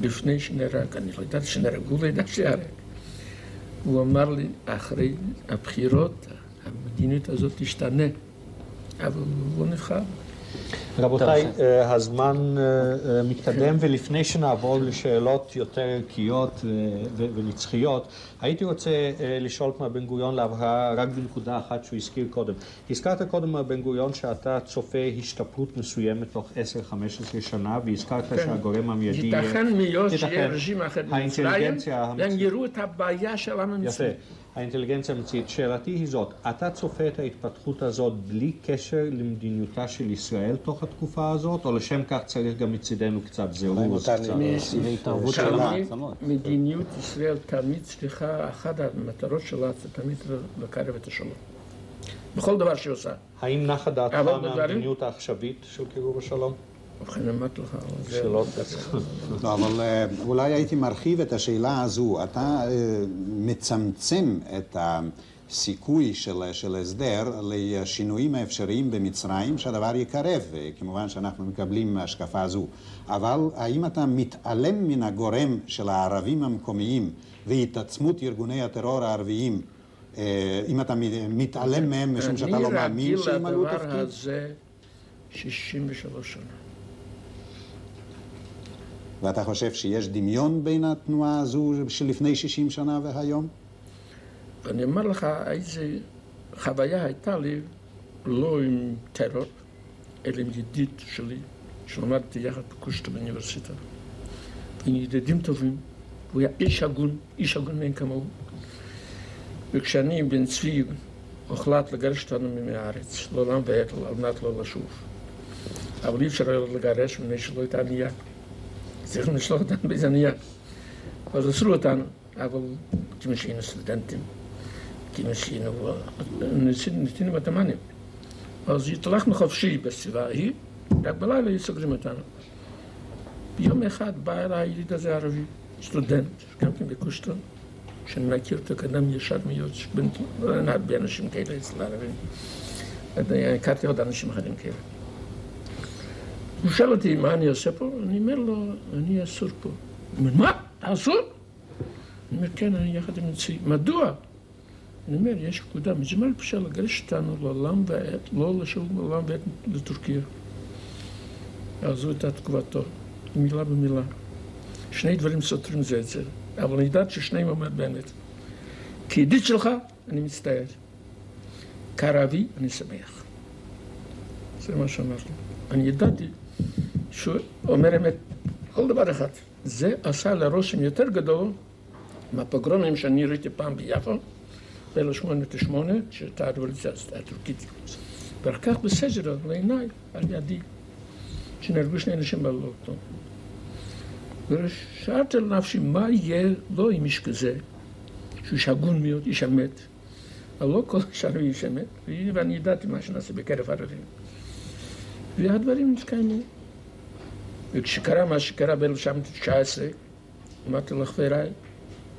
לפני שנהרג, אני לא יודעת שנהרג, הוא לא ידע שיהרג. הוא אמר לי, אחרי הבחירות, המדיניות הזאת תשתנה, אבל הוא לא נבחר. רבותיי, אה, הזמן אה, אה, מתקדם, ולפני שנעבור לשאלות יותר ערכיות ונצחיות, הייתי רוצה לשאול את מר בן גוריון להבהרה רק בנקודה אחת שהוא הזכיר קודם. הזכרת קודם, מר בן גוריון, שאתה צופה השתפרות מסוימת תוך 10-15 שנה, והזכרת שהגורם המיידי... ייתכן מאוד שיהיה. רג'ים אחר במצרים, והם. יראו את הבעיה שלנו עם יפה. סין. האינטליגנציה המצרית. שאלתי היא זאת, אתה צופה את ההתפתחות הזאת בלי קשר למדיניותה של ישראל תוך התקופה הזאת, או לשם כך צריך גם מצידנו קצת זירוז? מדיניות ישראל תמיד צריכה, אחת המטרות שלה זה תמיד לקרב את השלום. בכל דבר שהיא עושה. האם נחה דעתך מהמדיניות העכשווית של קירוב השלום? ובכן אמרתי לך, אבל זה... שלא לא, אבל אה, אולי הייתי מרחיב את השאלה הזו. אתה אה, מצמצם את הסיכוי של, של הסדר לשינויים האפשריים במצרים, שהדבר יקרב, אה, כמובן שאנחנו מקבלים השקפה זו. אבל האם אתה מתעלם מן הגורם של הערבים המקומיים והתעצמות ארגוני הטרור הערביים, אם אתה מתעלם מהם משום שאתה לא מאמין שהם עלו אני תפקיד? רגיל לדבר הזה 63 שנה. ואתה חושב שיש דמיון בין התנועה הזו שלפני 60 שנה והיום? ואני אומר לך, איזה חוויה הייתה לי, לא עם טרור, אלא עם ידיד שלי, שלמדתי יחד בקושטו באוניברסיטה. עם ידידים טובים, הוא היה איש הגון, איש הגון מאין כמוהו. וכשאני, בן צבי, הוחלט לגרש אותנו מהארץ, לעולם ועד, על מנת לא לשוב. אבל אי אפשר היה לגרש מפני שלא הייתה ענייה. צריכים לשלוח אותנו באיזה ענייה. אז אסרו אותנו, אבל כיוון שהיינו סטודנטים, כיוון שהיינו נתינים בתימנים. אז התהלכנו חופשי בסביבה ההיא, רק בלילה היו סוגרים אותנו. ביום אחד בא אליי היליד הזה ערבי, סטודנט, גם כן בקושטון, שאני מכיר אותו כאדם ישר שבין- אין הרבה אנשים כאלה אצל הערבים. הכרתי עוד אנשים אחרים כאלה. הוא שואל אותי מה אני עושה פה, אני אומר לו, אני אסור פה. הוא אומר, מה? אתה אסור? אני אומר, כן, אני יחד עם נצי. מדוע? אני אומר, יש פקודה, מזמן אפשר לגרש אותנו לעולם ועד, לא לשוב לעולם ועד לטורקיה. אז זו הייתה תגובתו, מילה במילה. שני דברים סותרים זה את זה, אבל אני יודעת ששניהם אומר באמת. כידיד שלך, אני מצטער. כערבי, אני שמח. זה מה שאמר לי. אני ידעתי שהוא אומר אמת, כל דבר אחד. זה עשה לרושם יותר גדול מהפוגרומים שאני ראיתי פעם ביפו, ב-1898, שהייתה הרבולוציה הטורקית. ואחר כך בסג'ר, לעיניי, על ידי, שנהרגו שני אנשים בלוטו. ושאלתי לנפשי, מה יהיה לו עם איש כזה, שהוא איש הגון מאוד, איש אמת, אבל לא כל הוא איש אמת, ואני ידעתי מה שנעשה בקרב ערבים. והדברים התקיימו. וכשקרה מה שקרה ב-1919, אמרתי לחבריי,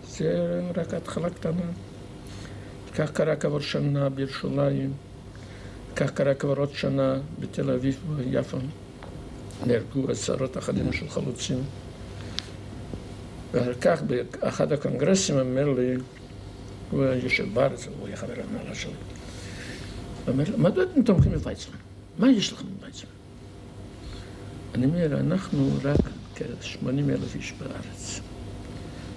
זה רק התחלה קטנה. כך קרה כבר שנה בירושלים, כך קרה כבר עוד שנה בתל אביב וביפו. נהרגו עשרות אחדים של חלוצים. ואחר כך באחד הקונגרסים אמר לי, הוא יושב בארץ, הוא היה חבר הנהלה שלי. הוא אומר לי, מדוע אתם תומכים בוויצמן? מה יש לכם בוויצמן? אני אומר, אנחנו רק כ-80 אלף איש בארץ.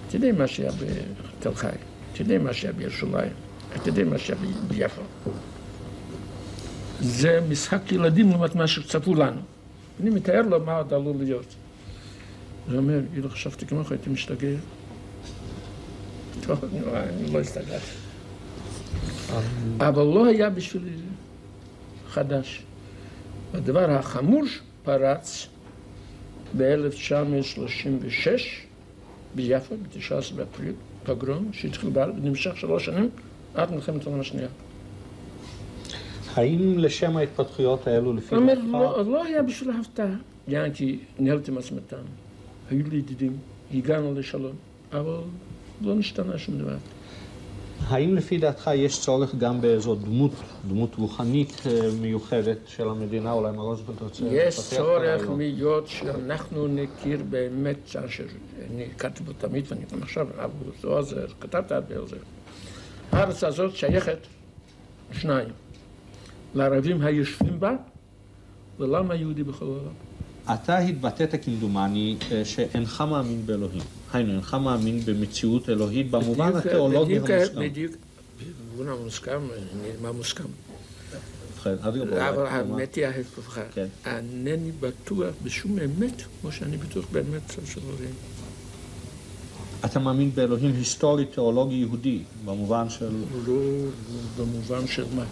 אתה יודע מה שהיה בתל חי, אתה יודע מה שהיה בירושלים, אתה יודע מה שהיה ביפו. זה משחק ילדים לעומת מה שצפו לנו. אני מתאר לו מה עוד עלול להיות. הוא אומר, אילו חשבתי כמוך הייתי משתגע. טוב, אני לא הסתגרתי. אבל לא היה בשבילי חדש. הדבר החמור פרץ ב-1936 ביפו, ב-19 באפריל, פוגרום, שהתחיל ונמשך שלוש שנים עד מלחמת העולם השנייה. האם לשם ההתפתחויות האלו לפי דעתך, לא, לא היה בשביל ההפתעה. יעני, כי ניהלתי ומתן, היו לי ידידים, הגענו לשלום, אבל לא נשתנה שום דבר. האם לפי דעתך יש צורך גם באיזו דמות, דמות רוחנית אה, מיוחדת של המדינה, אולי מראש רוצה יש צורך? להיות שאנחנו נכיר באמת, שאני הכרתי בו תמיד, ואני גם עכשיו, אבו כתבתי הרבה על זה. הארץ הזאת שייכת לשניים, לערבים היושבים בה ולעם היהודי בכל העולם. אתה התבטאת כמדומני אה, שאינך מאמין באלוהים. היינו, אינך מאמין במציאות אלוהית במובן התיאולוגי המוסכם. בדיוק, במובן המוסכם, מה מוסכם? אדרבה, אבל. האמת היא ההפך. כן. אינני בטוח בשום אמת, כמו שאני בטוח באמת של אלוהים. אתה מאמין באלוהים היסטורי, תיאולוגי, יהודי, במובן של... לא במובן של מה.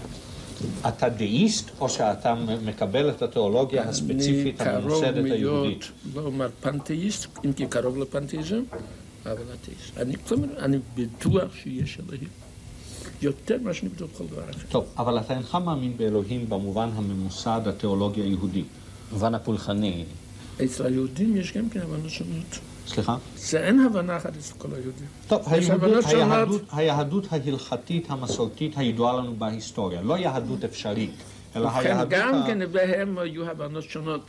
אתה דאיסט, או שאתה מקבל את התיאולוגיה הספציפית אני הממוסדת קרוב היהודית? להיות, לא אומר פנתאיסט, אם כי קרוב לפנתאיזם, אבל אתאיסט. אני, כלומר, אני בטוח שיש אלוהים. יותר ממה שאני בטוח בכל דבר אחר. טוב, אבל אתה אינך מאמין באלוהים במובן הממוסד התיאולוגי היהודי. במובן הפולחני. אצל היהודים יש גם כן הבנות שונות. סליחה? זה אין הבנה אחת אצל כל היהודים. טוב, היהדות. היהדות, היהדות ההלכתית המסורתית הידועה לנו בהיסטוריה, לא יהדות אפשרית, אלא היהדות גם ה... כן בהם היו הבנות שונות.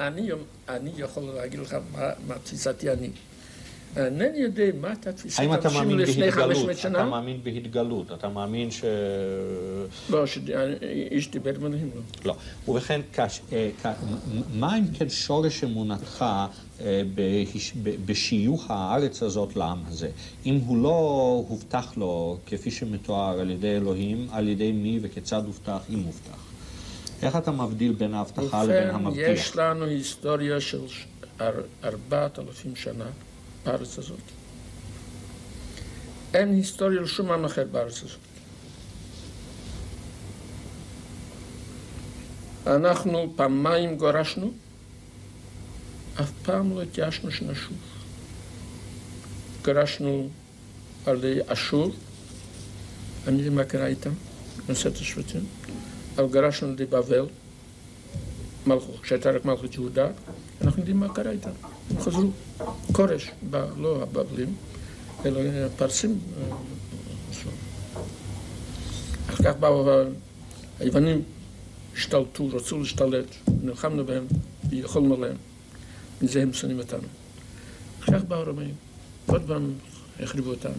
אני, אני יכול להגיד לך מה, מה תפיסתי אני. אינני יודע מה הייתה תפיסת האם אתה אנשים מאמין לפני 500 בהתגלות? אתה שנה. מאמין בהתגלות, אתה מאמין ש... לא, שאיש דיבר אלוהים, לא. לא. ובכן. אה. מה אם כן שורש אמונתך בשיוך הארץ הזאת לעם הזה? אם הוא לא הובטח לו, כפי שמתואר על ידי אלוהים, על ידי מי וכיצד הובטח, אם הובטח? איך אתה מבדיל בין ההבטחה לבין המבטיח? יש לנו היסטוריה של אר- ארבעת אלפים שנה בארץ הזאת. אין היסטוריה לשום עם אחר בארץ הזאת. אנחנו פעמיים גורשנו, אף פעם לא התייאשנו שנשוב. גורשנו על ידי אשור, אני יודע מה קרה איתם, נושאת השבטים, אבל גורשנו על ידי בבל, מלכות, כשהייתה רק מלכות יהודה, אנחנו יודעים מה קרה איתם. הם חזרו. כורש, לא הבבלים, אלא הפרסים. אה. אחר כך באו היוונים, השתלטו, רצו להשתלט, נלחמנו בהם ויכולנו להם. מזה הם שונאים אותנו. כך באו הרומאים, עוד פעם החריבו אותנו.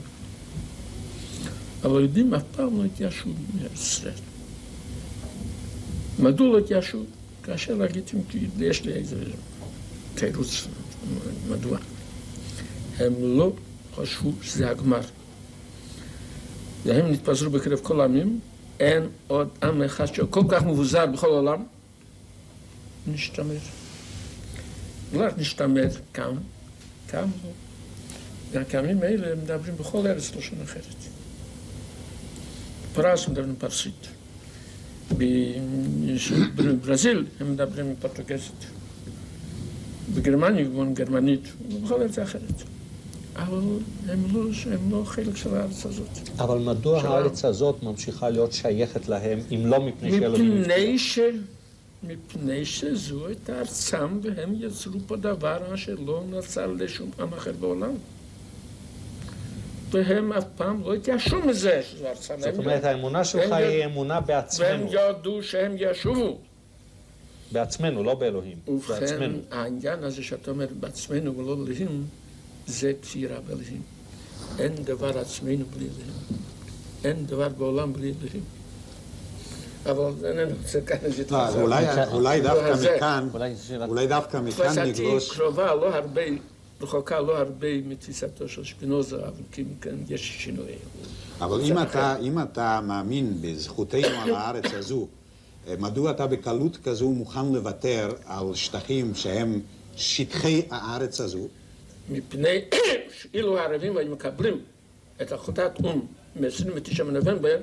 אבל היהודים אף פעם לא התייאשו מארץ ישראל. מדוע לא התייאשו? כאשר להגיתם, כי יש לי איזה תירוץ מדוע. הם לא חשבו שזה הגמר. והם נתפזרו בקרב כל העמים, אין עוד עם אחד שהוא כל כך מבוזר בכל העולם, נשתמר. רק נשתמר כאן, קמו, והקמים האלה מדברים בכל ארץ לשון אחרת. פרס מדברים פרסית. בברזיל הם מדברים פורטוגזית. בגרמניה גם גרמנית, ובכל ארץ אחרת. אבל הם לא, הם לא חלק של הארץ הזאת. אבל מדוע. הארץ הזאת ממשיכה להיות שייכת להם, אם לא מפני שאלוהים... מפני ש... מפני שזו הייתה ארצם והם יצרו פה דבר אשר לא נוצר לשום עם אחר בעולם. והם אף פעם לא התייאשו מזה שזו ארצם. זאת אומרת, האמונה שלך היא אמונה והם בעצמנו, ידעו שהם ישובו. בעצמנו, לא באלוהים, ובכן. העניין הזה שאתה אומר בעצמנו ולא אלוהים, זה כפירה באלוהים. אין דבר עצמנו בלי אלוהים. אין דבר בעולם בלי אלוהים. אבל איננו רוצה כאן איזה לא, אז אולי, אולי דווקא מכאן, אולי דווקא מכאן תפיסתי נגלוש... קרובה לא הרבה, רחוקה לא הרבה מתפיסתו של שפינוזה, אבל כן, כן, יש שינוי. אבל אם אתה, אם אתה מאמין בזכותנו על הארץ הזו, אה, מדוע אתה בקלות כזו מוכן לוותר על שטחים שהם שטחי הארץ הזו? מפני *coughs* שאילו הערבים היו מקבלים את החלטת או"ם מ-29 בנובמבר,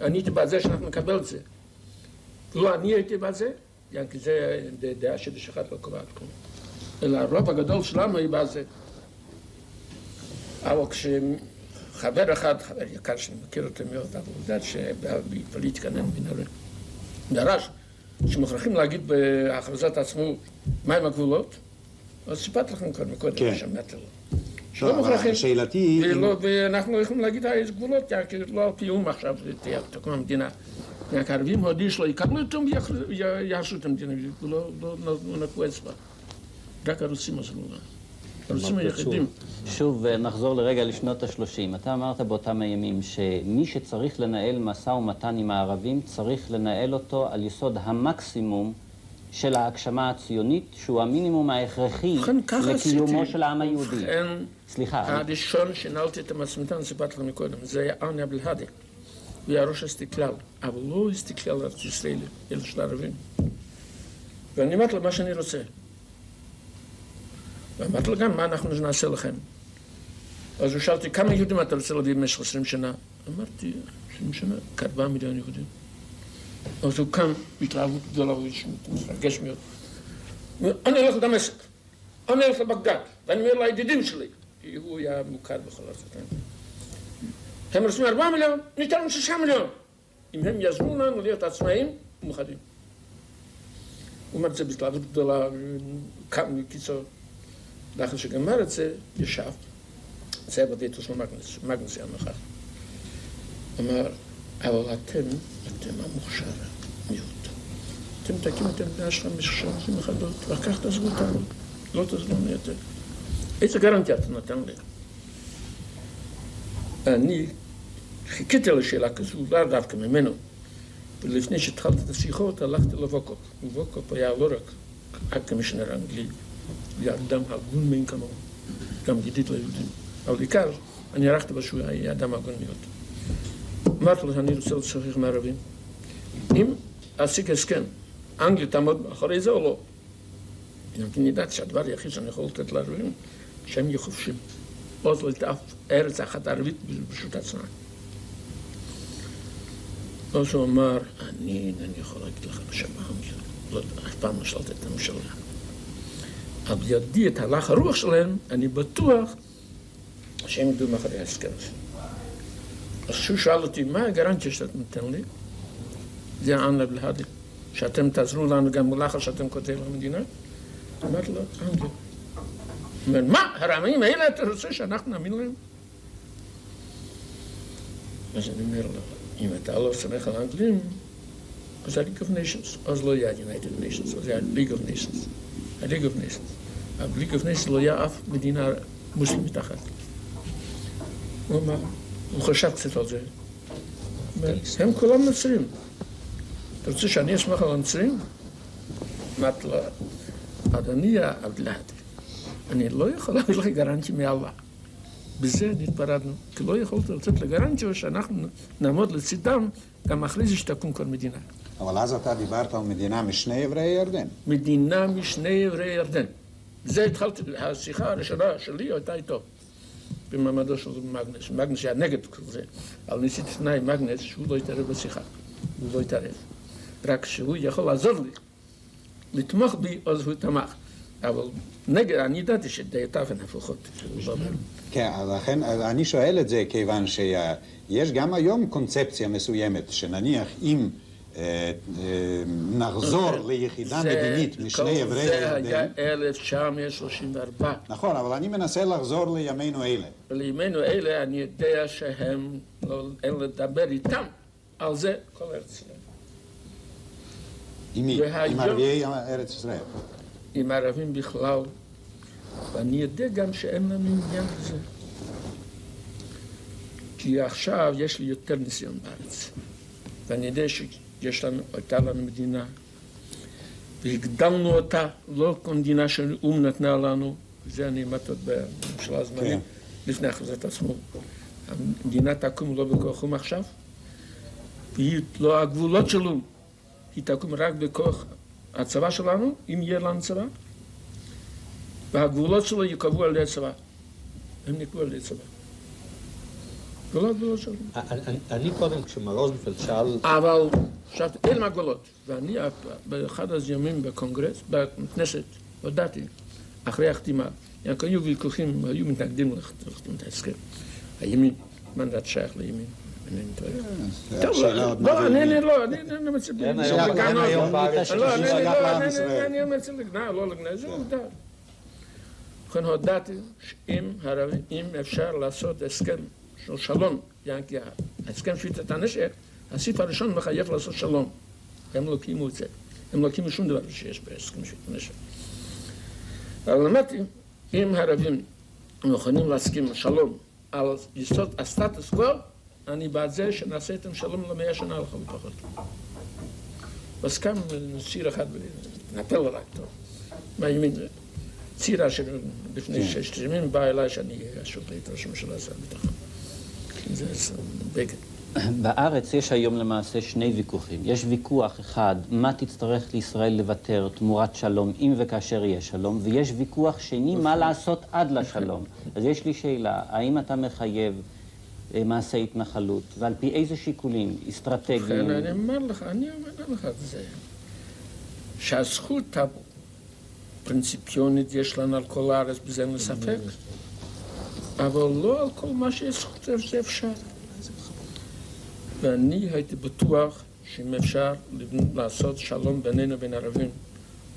אני הייתי בעד זה שאנחנו נקבל את זה. לא אני הייתי בעד זה, גם כי זה דעה שאחת לא קובעת כלום. אלא הרוב הגדול שלנו היה בעד זה. אבל כשחבר אחד, חבר יקר שאני מכיר אותו מאוד, אבל הוא יודע שבפוליטיקה אין הרי, דרש שמוכרחים להגיד בהכרזת העצמאות מהם הגבולות, אז סיפרתי לכם כבר מקודם, כן. שמעתי לו. לא, שלא מוכרחים. שאלתי היא... ואנחנו יכולים להגיד, אה, יש גבולות, כי- כי לא על פי או"ם עכשיו תהיה- תקום המדינה. הערבים הודיעו שלא יקבלו את או"ם ויהרסו את המדינה, ולא לא- לא נקבו אצבע. רק הרוסים עזרו. הרוסים היחידים. שוב אה, נחזור לרגע לשנות ה-30. אתה אמרת באותם הימים שמי שצריך לנהל משא ומתן עם הערבים צריך לנהל אותו על יסוד המקסימום של ההגשמה הציונית, שהוא המינימום ההכרחי לקיומו. של העם היהודי. ובכן, סליחה, הראשון שנעלתי את המשא סיפרתי לכם מקודם, זה היה ארני אבלהדי. הוא היה ראש הסתכלל, אבל לא על ארץ ישראל, אלא של הערבים. ואני אמרתי לו מה שאני רוצה. ואמרתי לו גם, מה אנחנו נעשה לכם? אז הוא שאל אותי, כמה יהודים אתה רוצה להביא במשך 20 שנה? אמרתי, 20 שנה, כארבעה מיליון יהודים. אז הוא קם בהתלהבות גדולה, איש מתרגש מאוד. אומר, אני הולך לדמשק, אני הולך לבגדד, ואני אומר לידידים שלי, כי הוא היה מוכר בכל ארצות הם רוצים ארבעה מיליון, ניתן להם שישה מיליון. אם הם יעזרו לנו להיות עצמאים ומאוחדים. הוא אמר את זה בהתלהבות גדולה, קם מקיצור. לאחר שגמר את זה, ישב, זה היה בביתו של מגנס, מגנס היה נוכח. אמר, אבל אתם, אתם המוכשר מיעוט. אתם תקימו את המדינה שלכם במשך אחדות, ואחר כך תעזבו אותנו, לא תעזבו לנו יותר. איזה גרנטיה אתה נותן לי? אני חיכיתי לשאלה כזו, לא דווקא ממנו. ולפני שהתחלתי את השיחות, הלכתי לווקופ. ווקופ היה לא רק הקמישנר האנגלי, היה אדם הגון מאין כמוהו, גם ידיד ליהודים. אבל בעיקר, אני ערכתי שהוא היה אדם הגון מאוד. לו, אני רוצה לשוחח עם הערבים. אם אשיג הסכם, אנגליה תעמוד מאחורי זה או לא? גם אני ידעתי שהדבר היחיד שאני יכול לתת לערבים, שהם יהיו חופשים. עוז לא הייתה אף ארץ אחת ערבית ברשות עצמה. אז הוא אמר, אני אינני יכול להגיד לך בשם האנגליה, לא, אף פעם לא שאלתי את הממשלה. אבל בידי את הלך הרוח שלהם, אני בטוח שהם ידעו מאחורי ההסכם הזה. אז כשהוא שאל אותי, מה הגרנטיה שאתה נותן לי? זה אנא בלהדי, שאתם תעזרו לנו גם לאחר שאתם כותבים למדינה? אמרתי לו. הוא אומר, מה, הרעמים האלה אתה רוצה שאנחנו נאמין להם? אז אני אומר לו, אם אתה לא סומך על האנגלים, אז ה-League of Nations, אז לא היה United Nations, אז היה League of Nations. ה-League of Nations. ה-League of Nations לא היה אף מדינה מוסלמית אחת. הוא אמר, הוא חשב קצת על זה. הם כולם נוצרים. אתה רוצה שאני אסמך על הנוצרים? אמרתי לו, אדוני הבלעד, אני לא יכול להביא לך גרנטי מאללה. בזה נתפרדנו, כי לא יכולת לתת לגרנטיות שאנחנו נעמוד לצידם גם אחרי זה שתקום כל מדינה. אבל אז אתה דיברת על מדינה משני עברי הירדן. מדינה משני עברי ירדן. זה התחלתי, השיחה הראשונה שלי הייתה איתו, במעמדו של מגנס. מגנס היה נגד כל זה, אבל ניסיתי תנאי מגנס שהוא לא יתערב בשיחה, הוא לא יתערב. רק שהוא יכול לעזור לי, לתמוך בי, אז הוא תמך. אבל נגד, אני ידעתי שדעותיו הן הפוכות. כן, לכן אני שואל את זה כיוון שיש גם היום קונספציה מסוימת, שנניח אם נחזור ליחידה זה- מדינית משני עברי זה היה הירדן, 1934. נכון, אבל אני מנסה לחזור לימינו אלה. לימינו אלה אני יודע שהם, לא, אין לדבר איתם על זה כל ארץ ישראל. עם מי? עם ערביי ארץ ישראל. עם הערבים בכלל, ואני יודע גם שאין לנו עניין בזה. כי עכשיו יש לי יותר ניסיון בארץ, ואני יודע שיש לנו, הייתה לנו מדינה, והגדלנו אותה, לא כמדינה שהאו"ם נתנה לנו, זה אני אמרתי עוד בממשלה הזמנית, כן. לפני הכרזת עצמו. המדינה תקום לא בכוח או"ם עכשיו, והיא לא הגבולות שלו, היא תקום רק בכוח הצבא שלנו, אם יהיה לנו צבא, והגבולות שלו ייקבעו על ידי הצבא. הם נקבעו על ידי צבא. לא הגבולות שלנו. אני- קודם, כשמר רוזנפלד שאל, אבל עכשיו, אלה הגבולות. ואני באחד הימים בקונגרס, בכנסת, הודעתי, אחרי החתימה, רק היו ויכוחים, היו מתנגדים לחתום את ההסכם. הימין, מנדט שייך לימין. אינני טועה. טוב, מה לא, אני, לא, אני. אין אין לא, אני- ששייך אני- אומר לגנאי, לא לגנאי, זה עובדה. לכן הודעתי שאם הערבים, אם אפשר לעשות הסכם של שלום, כי ההסכם שביתת הנשק, הסעיף הראשון מחייב לעשות שלום. הם לא קיימו את זה. הם לא קיימו שום דבר שיש בהסכם שביתת הנשק. אבל אמרתי, אם הערבים מוכנים להסכים לשלום על יסוד הסטטוס קוו, אני בעד זה שנעשה איתם שלום למאה שנה לכל הפחות. אז קם ציר אחד ונפל עליי טוב, מהימין. ציר אשר לפני ששת ימים בא אליי שאני אהיה השופט ראש הממשלה שר הביטחון. בארץ יש היום למעשה שני ויכוחים. יש ויכוח אחד, מה תצטרך לישראל לוותר תמורת שלום, אם וכאשר יהיה שלום, ויש ויכוח שני, מה לעשות עד לשלום. אז יש לי שאלה, האם אתה מחייב אה, מעשה התנחלות, ועל פי איזה שיקולים אסטרטגיים? לכן אני אומר לך, אני אומר לך את זה, שהזכות הפרינציפיונית יש לנו על כל הארץ, בזה אין ספק, אבל לא על כל מה שיש זכות זה אפשר. ואני הייתי בטוח שאם אפשר לעשות שלום בינינו ובין ערבים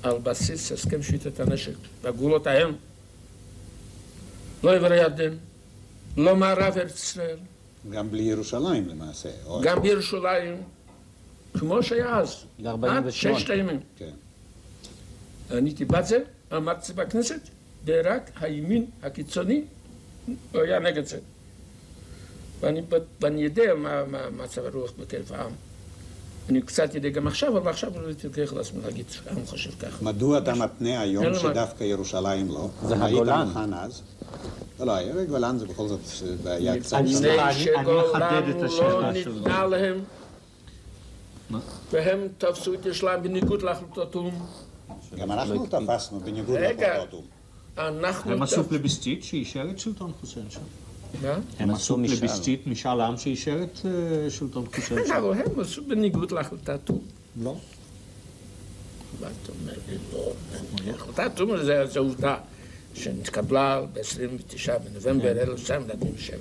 על בסיס הסכם שביתת הנשק והגבולות ההם, לא עבר הירדן, לא מערב ארץ ישראל, גם בלי ירושלים למעשה. או- גם בירושלים, כמו שהיה אז, עד ששת הימים. כן. אני הייתי בעד זה, אמרתי זה בכנסת, ורק הימין הקיצוני הוא היה נגד זה. ואני, ב- ואני יודע מה, מה מצב הרוח בקרב העם. אני קצת יודע גם עכשיו, אבל עכשיו לא הייתי לוקח לעצמי להגיד שהעם חושב ככה. מדוע אתה מתנה היום אין לו מה- שדווקא ירושלים לא? זה הגולן. לא, לא, גולן זה בכל זאת בעיה קצת אני- אני- אני מחדד את לא השאלה של ניתנה להם? והם תפסו את ירושלים בניגוד להחלטות האו"ם. גם אנחנו תפסנו בניגוד. להחלטות האו"ם. אנחנו... הם עשו פלביסציט שאישר את שלטון חוסיין שם. מה? הם עשו עשו משאל. עם שאישר את אה, שלטון חוסיין שם. אבל הם עשו בניגוד להחלטת האו"ם. לא. מה אתה אומר לי? לא. החלטת האו"ם זה עובדה שנתקבלה ב-29 בנובמבר 1947.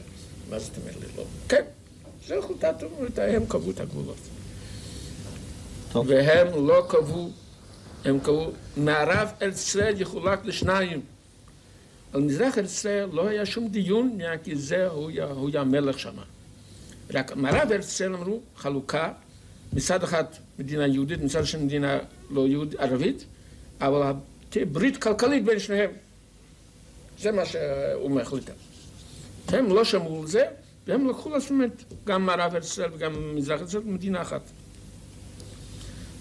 מה זאת אומרת לי? לא. כן, זה החלטת האו"ם, הם קבעו את הגבולות. והם לא קבעו, הם קבעו, מערב ארץ ישראל יחולק לשניים. על מזרח ארץ ישראל לא היה שום דיון, כי זה הוא היה- המלך שם. רק מערב ארץ ישראל אמרו חלוקה, מצד אחד מדינה יהודית, מצד שני מדינה לא יהודית, ערבית, אבל תהיה ברית כלכלית בין שניהם. זה מה שהוא החליטה. הם לא שמעו על זה, והם לקחו לעצמם גם מערב ארץ ישראל וגם מזרח ארץ ישראל מדינה אחת.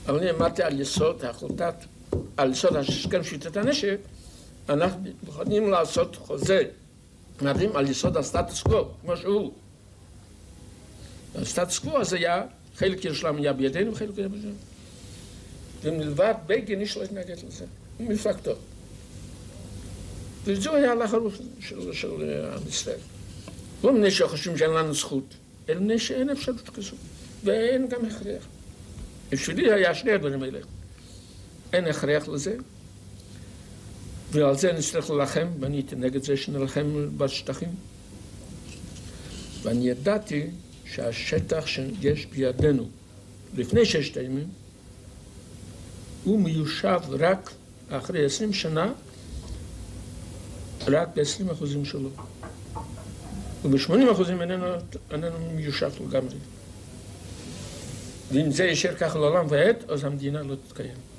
אבל אני אמרתי על יסוד ההחלטת, על יסוד הסכם שביתת הנשק, אנחנו מוכנים לעשות חוזה, מדברים על יסוד הסטטוס קוו, כמו שהוא. הסטטוס קוו הזה היה, חלק ירושלים היה בידינו וחלק היה בידינו. ומלבד בגין איש לא התנגד לזה, מפלגתו. וזו היה לחלוף של, של עם ישראל. לא מפני שחושבים שאין לנו זכות, אלא מפני שאין אפשרות כזו, ואין גם הכרח. בשבילי היה שני הדברים האלה. אין הכרח לזה, ועל זה נצטרך להילחם, ואני הייתי נגד זה שנלחם בשטחים. ואני ידעתי שהשטח שיש בידינו לפני ששת הימים, הוא מיושב רק אחרי עשרים שנה, רק ב-20 אחוזים שלו. וב-80 אחוזים איננו, איננו מיושב לגמרי. ואם זה יישאר ככה לעולם ועד, אז המדינה לא תתקיים.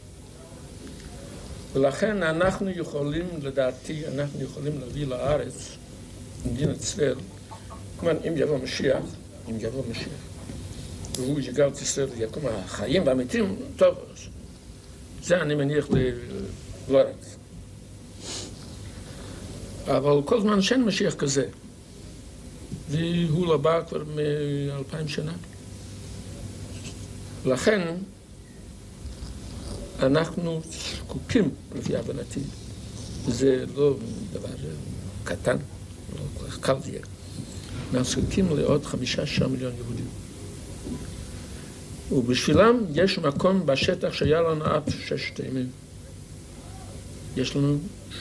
ולכן אנחנו יכולים, לדעתי, אנחנו יכולים להביא לארץ, מדינת ישראל, כלומר, אם יבוא משיח, אם יבוא משיח, והוא יגאל את ישראל ויקום החיים והמתים, טוב, זה אני מניח לארץ. אבל כל זמן שאין משיח כזה, והוא לא בא כבר מאלפיים שנה, לכן אנחנו זקוקים, לפי הבנתי, זה לא דבר קטן, לא כל כך קל זה יהיה. אנחנו זקוקים לעוד חמישה-שישה מיליון יהודים. ובשבילם יש מקום בשטח שהיה לנו עד ששת הימים. יש לנו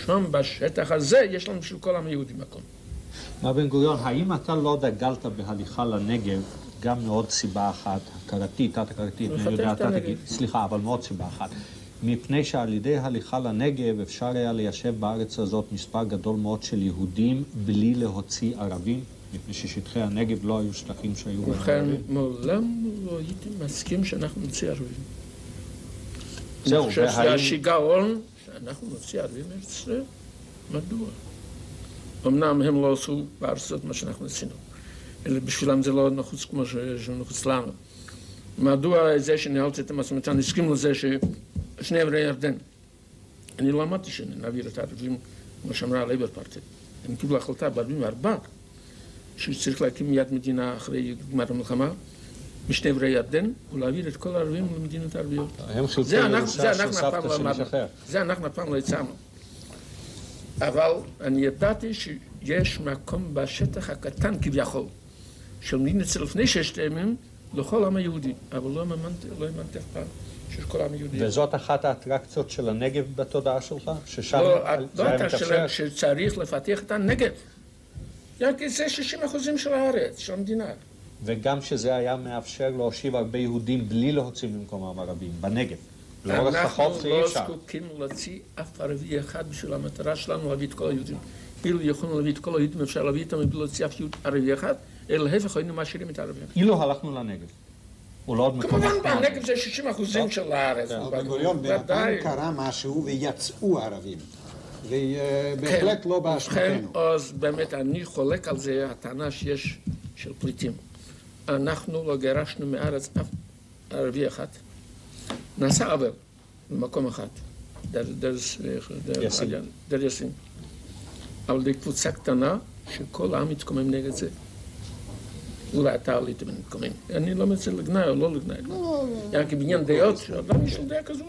שם, בשטח הזה, יש לנו בשביל כל העם היהודי מקום. מר בן גוריון, האם אתה לא דגלת בהליכה לנגב גם מעוד סיבה אחת, הכרתית, תת-הכרתית, אני יודע, אתה תגיד, סליחה, אבל מעוד סיבה אחת. מפני שעל ידי הליכה לנגב אפשר היה ליישב בארץ הזאת מספר גדול מאוד של יהודים בלי להוציא ערבים, מפני ששטחי הנגב לא היו שטחים שהיו בהם ובכן, ערבים. מעולם לא הייתי מסכים שאנחנו נוציא ערבים. זהו, אני חושב שזה והאם- השיגעון שאנחנו נוציא ערבים מארץ ישראל. מדוע? אמנם הם לא עשו בארץ הזאת מה שאנחנו עשינו, בשבילם זה לא נחוץ כמו שנחוץ לנו. מדוע זה שניהלתי את המשא ומתן הסכים לזה ששני עברי ירדן? אני לא אמרתי שנעביר את הערבים, כמו שאמרה הלייבר פארטי. הם קיבלו החלטה ב-44 שצריך להקים מיד מדינה אחרי גמר המלחמה, משני עברי ירדן, ולהעביר את כל הערבים למדינות ערביות. הם חילקי זה אנחנו, ירושה זה של אנחנו אף פעם סבתא לא של אמרנו. איש אחר. זה אנחנו אף פעם לא הצענו. אבל אני ידעתי שיש מקום בשטח הקטן כביכול, של ישראל לפני ששת הימים, לכל העם היהודי. אבל לא האמנתי, לא האמנתי אף פעם שיש כל העם היהודי. וזאת אחת האטרקציות של הנגב בתודעה שלך? ששם לא, זה לא היה הייתה מתאפשר? שאלה שצריך לפתח את הנגב. זה 60 אחוזים של הארץ, של המדינה. וגם שזה היה מאפשר להושיב הרבה יהודים בלי להוציא ממקומם ערבים, בנגב. לאורך החוף אנחנו זה לא אי אפשר. זקוקים להוציא אף ערבי אחד בשביל המטרה שלנו להביא את כל היהודים. אילו יכולנו להביא את כל היהודים, אפשר להביא אותם מבלי להוציא אף יהוד ערבי אחד, אלא להפך היינו משאירים את הערבים. אילו הלכנו לנגב. מקומות. כמובן, בנגב זה 60 אחוזים של הארץ. אבל בן גוריון. בינתיים קרה משהו ויצאו ערבים. ובהחלט לא ובכן, באשמתנו. אז באמת אני חולק על זה, הטענה שיש של פליטים. אנחנו לא גירשנו מארץ אף ערבי אחד. נעשה עוול במקום אחד, דר, יאסין. דר יאסין. אבל לקבוצה קטנה שכל העם התקומם נגד זה. אולי אתה עלית מתקומם. אני לא מנסה לגנאי או לא לגנאי. היה כבעניין דעות, שאדם יש לו דעה כזו,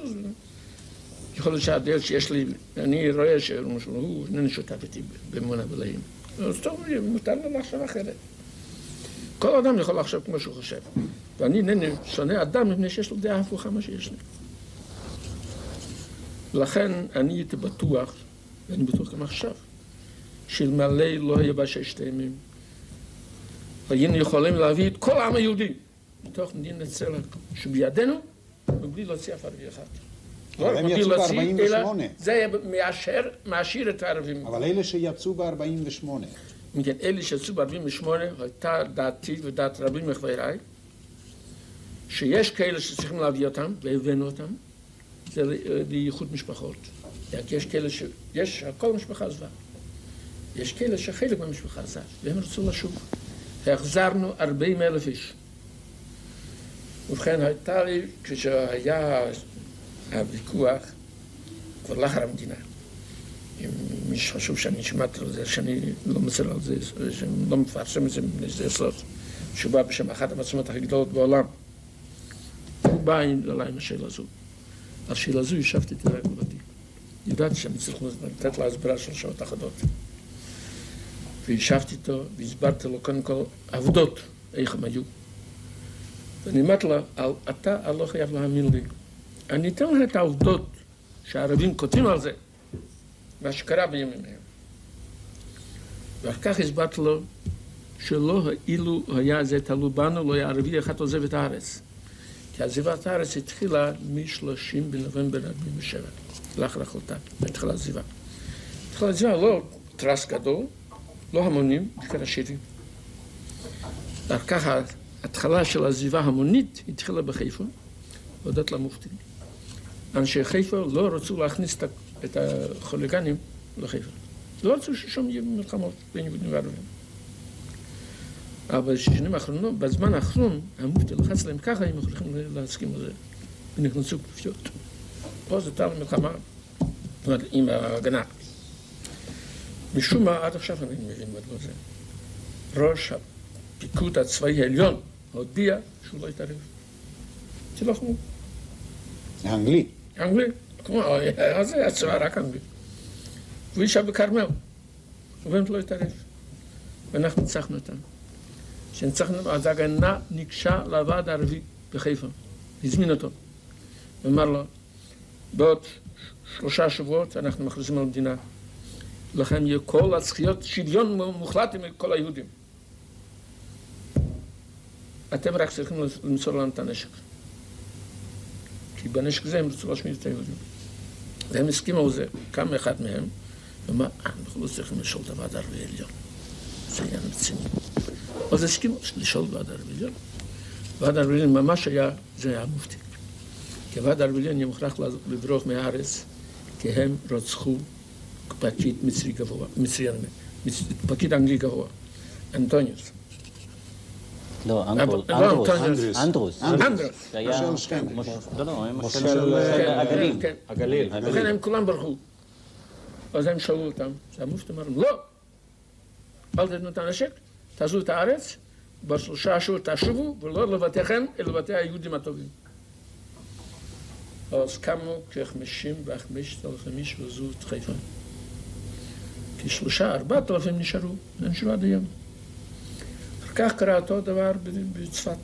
יכול להיות שהדעות שיש לי, אני רואה שהוא איננו שותף איתי באמונה בלעים. אז טוב, מותר לו לחשוב אחרת. כל אדם יכול לחשוב כמו שהוא חושב. ואני אינני שונא אדם מפני שיש לו דעה הפוכה מה שיש לי. לכן אני הייתי בטוח, ואני בטוח גם עכשיו, שאלמלא לא היה בששת הימים, היינו יכולים להביא את כל העם היהודי מתוך מדינת ישראל שבידינו, מבלי להוציא אף ערבי אחד. לא אבל הם יצאו להוציא, אלא ב-48. זה היה מאשר, מעשיר את הערבים. אבל אלה שיצאו ב-48, מכן אלה שיצאו ב-48 הייתה דעתי ודעת רבים מחבריי שיש כאלה שצריכים להביא אותם והבאנו אותם זה ל- לאיחוד משפחות. יש כאלה ש... יש, כל המשפחה עזבה. יש כאלה שחלק מהמשפחה עזב והם רצו לשוב. החזרנו 40 אלף איש. ובכן הייתה לי, כשהיה הוויכוח כבר לאחר המדינה מי שחשוב שאני שמעתי על זה, שאני לא מוסר על זה, שאני לא מפרסם את זה מפני שזה סוד, שהוא בא בשם אחת המצלמות הכי גדולות בעולם. הוא בא אליי עם השאלה הזו. על השאלה הזו ישבתי רק לבדי. ידעתי שהם צריכים לתת לה הסברה של שעות אחדות. וישבתי איתו והסברתי לו קודם כל עבודות, איך הם היו. ואני אמרתי לו, אתה לא חייב להאמין לי. אני אתן לך את העובדות שהערבים כותבים על זה, מה שקרה בימים ההם. ואחר כך הסברתי לו שלא אילו היה זה תלוי בנו, לא היה ערבי אחד עוזב את הארץ. כי עזיבת הארץ התחילה מ-30 בנובמבר 47, לאחר החלטה, התחילה עזיבה. התחילה עזיבה לא טרס גדול, לא המונים, בעיקר עשירים. כך ההתחלה של עזיבה המונית התחילה בחיפה, הודות למופתי. אנשי חיפה לא רצו להכניס את החוליגנים לחיפה. לא רצו ששם יהיו מלחמות בין יהודים וערבים. אבל בשנים האחרונות, בזמן האחרון, המופתי לחץ להם ככה, הם יכולים להסכים לזה. ונכנסו כפיות. פה זה תל מלחמה, זאת אומרת, עם ההגנה. משום מה, עד עכשיו אני מבין מדוע זה. ראש הפיקוד הצבאי העליון הודיע שהוא לא יתערב. תילחמו. האנגלי. אנגלי. כמו, אז זה הצבא רק אנגלי. והוא ישב בכרמל, והם לא התערב. ואנחנו ניצחנו אותם. כשניצחנו, אז ההגנה ניגשה לוועד הערבי בחיפה, הזמין אותו. ואמר לו, בעוד שלושה שבועות אנחנו מכריזים על מדינה. לכם יהיה כל הזכיות, שוויון מוחלט עם כל היהודים. אתם רק צריכים למסור לנו את הנשק. כי בנשק הזה הם רצו להשמיד את היהודים. והם הסכימו על זה, קם אחד מהם, ואמר, אנחנו לא צריכים לשאול את הוועד הערבי העליון. זה עניין רציני. אז הסכימו לשאול את הוועד הערבי העליון. ועד הערבי העליון ממש היה, זה היה מופתי. כי הוועד הערבי העליון היה מוכרח לברוח מהארץ, כי הם רצחו פקיד מצרי גבוה, מצרי, פקיד אנגלי גבוה, אנטוניוס. לא, אנדרוס. אנדרוס. אנדרוס. אנדרוס. זה היה... מושל שכם. לא, לא, הם מושל של- הגליל. כן. הגליל. לכן הם כולם ברחו. אז הם שאלו אותם, אז המופתי אמר להם, לא, אל תתנו את הנשק, תעזבו את הארץ, בשלושה שבועות תשובו, ולא לבתיכם, אלא לבתי היהודים הטובים. אז קמו כחמישים וחמשת אלפים איש ועזבו את חיפה. כשלושה, ארבעת אלפים נשארו, נשארו עד היום. אחר כך קרה אותו דבר בצפת.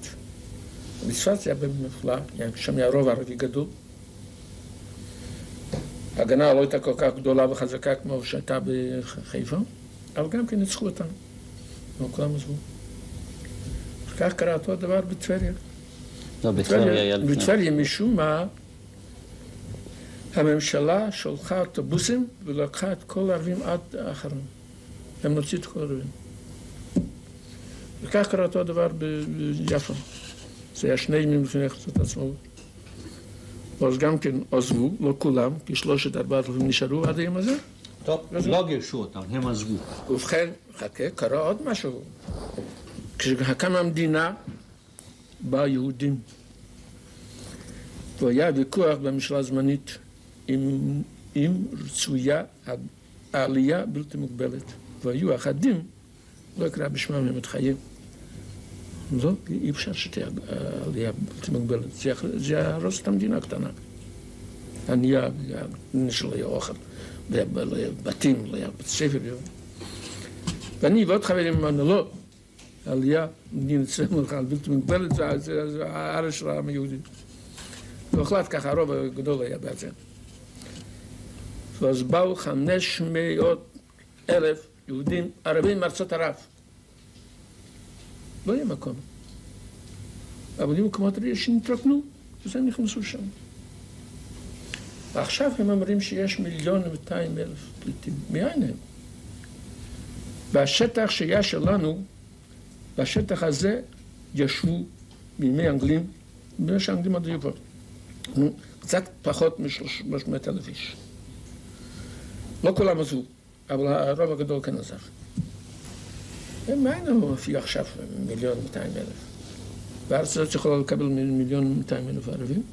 בצפת זה היה במפלא, שם היה רוב ערבי גדול. ההגנה לא הייתה כל כך גדולה וחזקה כמו שהייתה בחיפה, אבל גם כן ניצחו אותם. אבל כולם עזבו. אחר כך קרה אותו דבר בטבריה. לא, בטבריה היה לפני. בטבריה משום מה הממשלה שלחה אוטובוסים ולקחה את כל הערבים עד האחרון. הם נוציא את כל הערבים. וכך קרה אותו דבר ב- ביפו. זה היה שני ימים לפני החלטת העצמאות. אז גם כן עזבו, לא כולם, כי שלושת ארבעת אלפים נשארו עד היום הזה. טוב, לא גירשו אותם, הם עזבו. ובכן, חכה, קרה עוד משהו. כשקמה המדינה, באו יהודים. והיה ויכוח בממשלה הזמנית אם, אם רצויה העלייה בלתי מוגבלת. והיו אחדים, לא אקרא בשמם, הם מתחייב. לא, אי אפשר שתהיה עלייה בלתי מוגבלת. זה יהרוס את המדינה הקטנה. ענייה, שלא יהיה אוכל, לא יהיה- לא לא ספר. לא ואני ועוד חברים אמרנו, לא, העלייה, מדינת ישראל מלכה בלתי מוגבלת, זה- הארץ של העם היהודי. והוחלט ככה, הרוב הגדול היה בעד ואז באו חמש מאות אלף יהודים ערבים מארצות ערב. לא יהיה מקום. אבל היו מקומות שנתרוקנו, אז הם נכנסו שם. ועכשיו הם אומרים שיש מיליון ומאתיים אלף פליטים. מאין הם? והשטח שהיה שלנו, בשטח הזה ישבו מימי האנגלים, בימי שהאנגלים עוד היו פה. קצת פחות מ-300 אלף איש. לא כולם עזבו, אבל הרוב הגדול כן עזב. מאין הוא מופיע עכשיו מיליון 200 אלף? והארץ הזאת יכולה לקבל מיליון 200 אלף ערבים?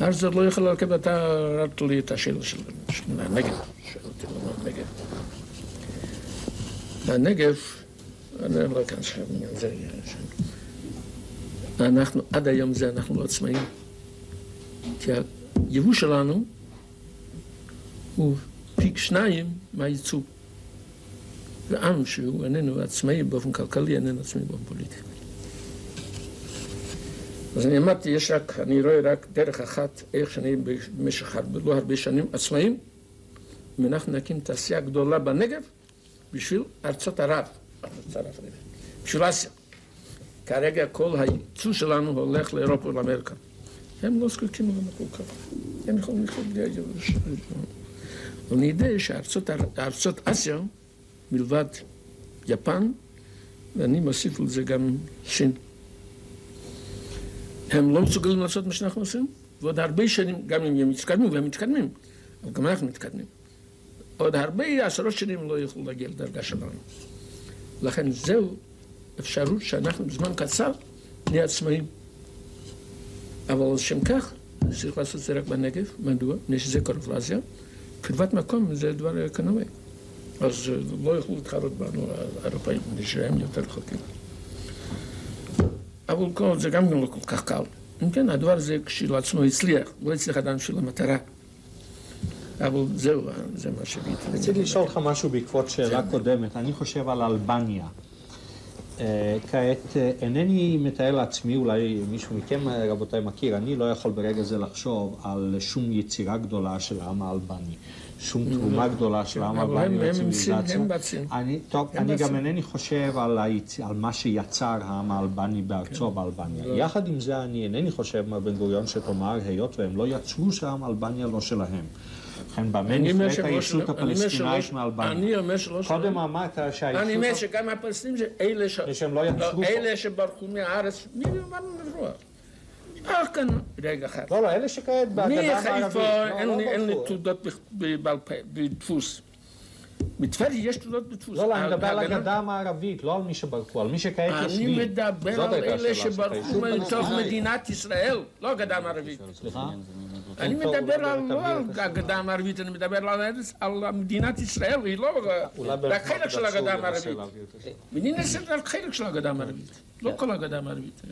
הארץ הזאת לא יכולה לקבל, אתה רק לי את השאלה של הנגב, הנגב. אני לא עכשיו לעניין זה, אנחנו, עד היום זה אנחנו לא עצמאים. כי היבוא שלנו הוא פי שניים מהייצוא. ועם שהוא איננו עצמאי באופן כלכלי, איננו עצמאי באופן פוליטי. אז אני אמרתי, יש רק, אני רואה רק דרך אחת, איך שאני במשך לא הרבה שנים עצמאים, אם אנחנו נקים תעשייה גדולה בנגב, בשביל ארצות ערב, בשביל אסיה. כרגע כל הייצוא שלנו הולך לאירופה ולאמריקה. הם לא זקוקים לנו כל כך. הם יכולים לחיות בלי הייצוא. אני יודע שארצות אסיה, מלבד יפן, ואני מוסיף לזה גם סין. הם לא מסוגלים לעשות מה שאנחנו עושים, ועוד הרבה שנים, גם אם הם מתקדמים, והם מתקדמים, אבל גם אנחנו מתקדמים. עוד הרבה עשרות שנים לא יוכלו להגיע לדרגה שלנו. לכן זהו אפשרות שאנחנו בזמן קצר נהיה עצמאים. אבל לשם כך צריך לעשות את זה רק בנגב, מדוע? מפני שזה קרוב לאסיה. קרבת מקום זה דבר אקונומי. אז לא יוכלו להתחרות בנו האירופאים, שהם יותר רחוקים. אבל כל זה גם לא כל כך קל. אם כן, הדבר הזה כשלעצמו הצליח, לא הצליח עדיין בשביל המטרה. אבל זהו, זה מה שביטי. רציתי לשאול אותך משהו בעקבות שאלה קודמת. אני חושב על אלבניה. כעת אינני מתאר לעצמי, אולי מישהו מכם רבותיי מכיר, אני לא יכול ברגע זה לחשוב על שום יצירה גדולה של העם האלבני. שום תרומה גדולה של העם האלבני לציוויליזציה. טוב, אני גם אינני חושב על מה שיצר העם האלבני בארצו באלבניה. יחד עם זה אני אינני חושב, מר בן גוריון, שתאמר, היות והם לא יצרו שהעם האלבניה לא שלהם. ובכן, במה נפלט הישות הפלסטינאית מאלבניה? אני אומר שלא קודם אמרת שהישות... אני אומר שגם הפלסטינים זה אלה ש... שהם לא יצרו פה. אלה שברחו מהארץ, מי אמרנו לברוח? אך כאן, רגע אחד. לא, לא, אלה שכעת בגדה המערבית. אין לי תעודות בדפוס. בטבריה יש תעודות בדפוס. לא, לא, אני מדבר על הגדה המערבית, לא על מי שברחו, על מי שכעת יושבים. אני מדבר על אלה שברחו מתוך מדינת ישראל, לא הגדה המערבית. סליחה? אני מדבר על, לא על הגדה המערבית, אני מדבר על מדינת ישראל, היא לא רק חלק של הגדה המערבית. מדינת ישראל רק חלק של הגדה המערבית, לא כל הגדה המערבית.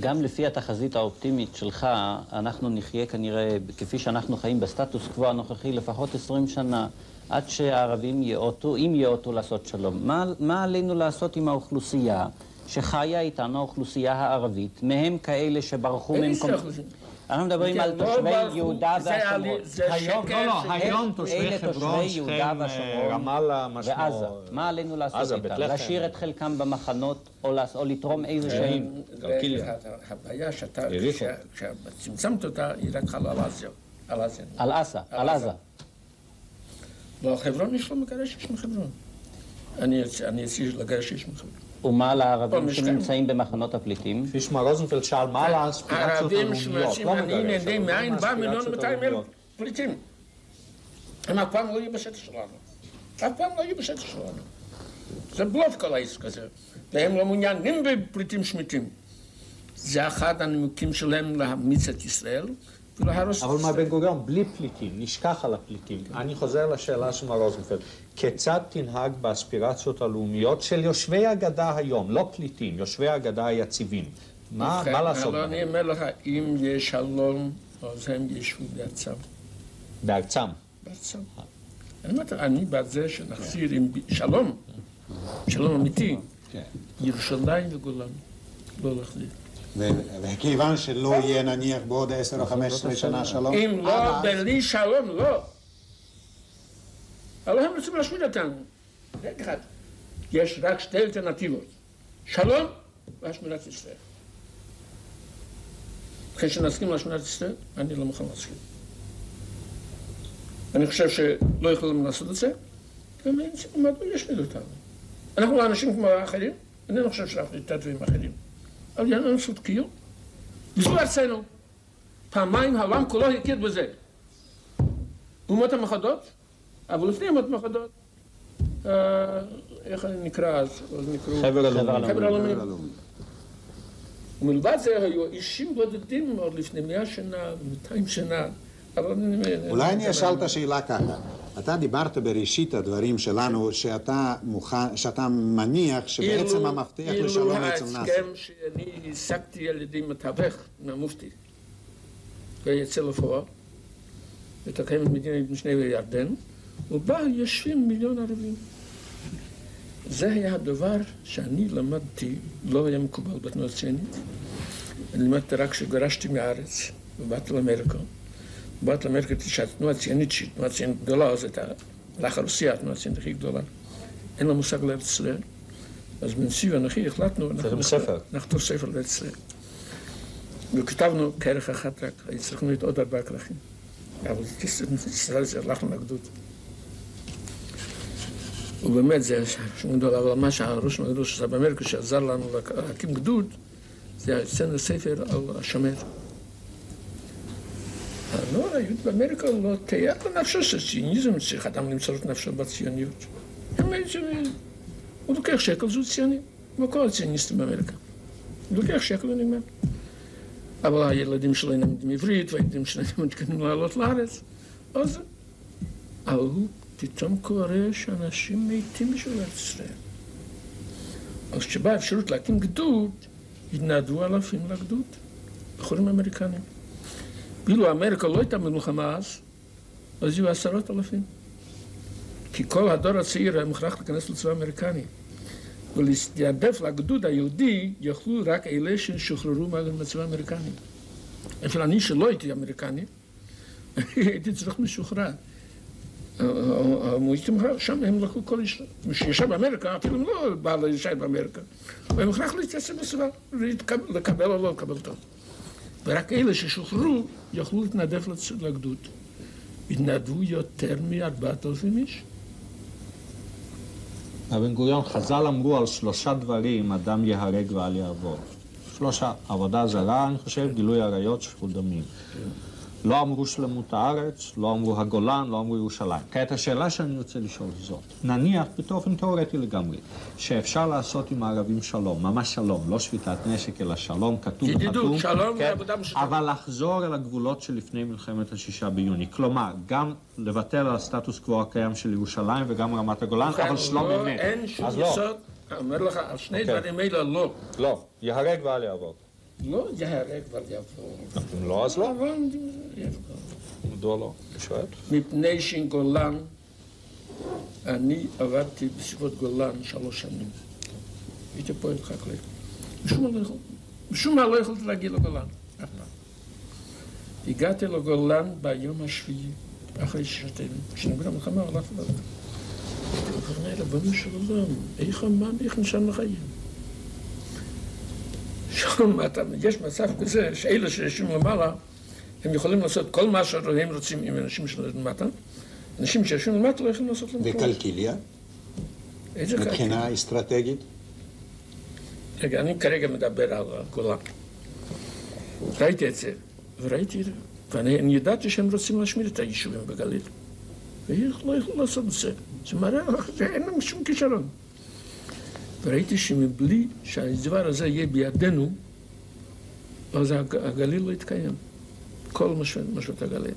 גם לפי התחזית האופטימית שלך, אנחנו נחיה כנראה, כפי שאנחנו חיים בסטטוס קוו הנוכחי, לפחות 20 שנה. עד שהערבים יאותו, אם יאותו לעשות שלום. מה, מה עלינו לעשות עם האוכלוסייה שחיה איתנו, האוכלוסייה הערבית, מהם כאלה שברחו ממקום... אנחנו מדברים על תושבי יהודה והשומרון. היום, לא, לא, היום תושבי חברון, שכם, רמאללה, ועזה. מה עלינו לעשות איתם? להשאיר את חלקם במחנות, או לתרום איזה שהם... הבעיה שאתה, כשצמצמת אותה, היא רק חלה על עזה. על עזה, על עזה. בחברון יש לו מגרש איש מחברון. אני אציע לגרש איש מחברון. ומה לערבים שנמצאים במחנות הפליטים? כפי שמר רוזנפלד שאל, מה על האספירציות הערבים שמנסים להנהים ידי מאין בא מיליון ומאתיים אלף פליטים. הם אף פעם לא יהיו בשטח שלנו. אף פעם לא יהיו בשטח שלנו. זה בלוף כל העסק הזה. והם לא מעוניינים בפליטים שמיטים. זה אחד הנימוקים שלהם להמיץ את ישראל. אבל מר בן גוריון, בלי פליטים, נשכח על הפליטים. אני חוזר לשאלה של מר רוזנפלד. כיצד תנהג באספירציות הלאומיות של יושבי הגדה היום, לא פליטים, יושבי הגדה היציבים? מה, מה לעשות? אני אומר לך, אם יש שלום, אז הם ישבו בארצם. בארצם? בארצם. אני אומר, אני בעד זה שנחזיר עם שלום, שלום אמיתי, ירושלים וגולן, לא להחזיר. וכיוון שלא יהיה נניח בעוד עשר או חמש עשרה שנה שלום, אם לא בלי שלום, לא. אבל הם רוצים להשמיד אותנו. רגע אחד, יש רק שתי אלטרנטיבות, שלום והשמדת ישראל. אחרי שנסכים להשמדת ישראל, אני לא מוכן להסכים. אני חושב שלא יכולים לעשות את זה, גם אין סיבה מדוע להשמיד אותנו. אנחנו לא אנשים כמו האחרים, אני לא חושב שאנחנו יותר טובים אחרים. יש לנו זכות קיום. וזו ארצנו. פעמיים העולם כולו הכיר בזה. אומות המאוחדות, אבל לפני אומות המאוחדות, איך נקרא אז? חבר הלאומים. חבר הלאומים. ומלבד זה היו אישים בודדים עוד לפני מאה שנה, מאתיים שנה. אולי אני אשאל את השאלה ככה. אתה דיברת בראשית הדברים שלנו שאתה מוכן, שאתה מניח שבעצם המפתח לשלום אצל נאסר. אילו ההסכם שאני השגתי על ידי מתווך מהמופתי ויצא לפועל, ותקיים את מדינת משנה וירדן, ובה יושבים מיליון ערבים. זה היה הדבר שאני למדתי, לא היה מקובל בתנועה הציונית. אני לימדתי רק כשגרשתי מהארץ, ובאתי לאמריקה. באתי לאמריקה שהתנועה הציונית, שהיא תנועה ציונית גדולה, אז הייתה, לאחר רוסיה התנועה הציונית הכי גדולה. אין לה מושג לארץ ישראל. אז בנשיא ואנוכי החלטנו, צריכים. נכתוב ספר לארץ ישראל. וכתבנו כרך אחת רק, הצלחנו להיות עוד ארבעה כרכים. אבל ישראל זה הלכנו לגדוד. ובאמת זה שם גדול, אבל מה שהראש מגדול שעשה באמריקה, שעזר לנו להקים גדוד, זה אצלנו ספר על השמר. הנוער היהודי באמריקה לא תיאר לנפשו שציוניזם צריך אדם למצוא את נפשו בציוניות. הוא לוקח שקל, זו ציוני, כמו כל הציוניסטים באמריקה. הוא לוקח שקל ונגמר. אבל הילדים שלו אינם יודעים עברית, והילדים שלהם מתכוונים לעלות לארץ. אז, אבל הוא פתאום קורא שאנשים מתים בשביל ארץ ישראל. אז כשבאה אפשרות להקים גדוד, התנדבו אלפים לגדוד, בחורים אמריקנים. אילו אמריקה לא הייתה במלחמה אז, אז יהיו עשרות אלפים. כי כל הדור הצעיר היה מוכרח להיכנס לצבא האמריקני. ולהתייעדף לגדוד היהודי יכלו רק אלה ששוחררו מהצבא האמריקני. אפילו אני שלא הייתי אמריקני, הייתי צריך משוחרר. שם הם לקחו כל איש, מי שישב באמריקה, אפילו אם לא בא להישאר באמריקה, הוא מוכרח להתייצב בצבא, לקבל או לא לקבל טוב. ורק אלה ששוחררו יכלו להתנדף לגדוד. התנדבו יותר מארבעת אלפים איש. אבן גוריון, חז"ל אמרו על שלושה דברים אדם ייהרג ואל יעבור. שלושה, עבודה זרה, אני חושב, גילוי עריות, שפיכות דמים. לא אמרו שלמות הארץ, לא אמרו הגולן, לא אמרו ירושלים. כעת השאלה שאני רוצה לשאול זאת, נניח באופן תיאורטי לגמרי, שאפשר לעשות עם הערבים שלום, ממש שלום, לא שביתת נשק, אלא שלום, כתוב וחתום. ידידות, שלום כן, ועבודה משותפת. אבל לחזור אל הגבולות שלפני מלחמת השישה ביוני. כלומר, גם לוותר על הסטטוס קוו הקיים של ירושלים וגם רמת הגולן, אבל שלום לא, אמת. אין שום לא. יסוד, אומר לך, שני אוקיי. דברים אלה לא. לא, ייהרג ואל יעבור. לא ייהרג ועל יבוא. אם לא, אז לא. אבל יבוא. מדוע לא? שואל. מפני שעם גולן, אני עבדתי בסביבות גולן שלוש שנים. הייתי פועל חקלאי. מה לא יכולתי, משום מה לא יכולתי להגיע לגולן, אף פעם. הגעתי לגולן ביום השביעי, אחרי. כשנגמרה המלחמה הלכתי לגולן. אמרתי ריבונו של עולם, איך אמר, איך נשאר לחיים? שם אתה, יש מצב כזה שאלה שיושבים למעלה, הם יכולים לעשות כל מה שהם רוצים עם אנשים שיושבים למטה. אנשים שיושבים למטה לא יכולים לעשות להם כלום. וקלקיליה, איזה קלקיליה? מבחינה אסטרטגית, רגע, אני כרגע מדבר על הגולן. ראיתי את זה, וראיתי, ואני אני ידעתי שהם רוצים להשמיד את היישובים בגליל. ואיך לא יכלו לעשות את זה? זה מראה לך שאין להם שום כישרון. וראיתי שמבלי שהדבר הזה יהיה בידינו, אז הג- הגליל לא יתקיים. כל מושבות הגליל.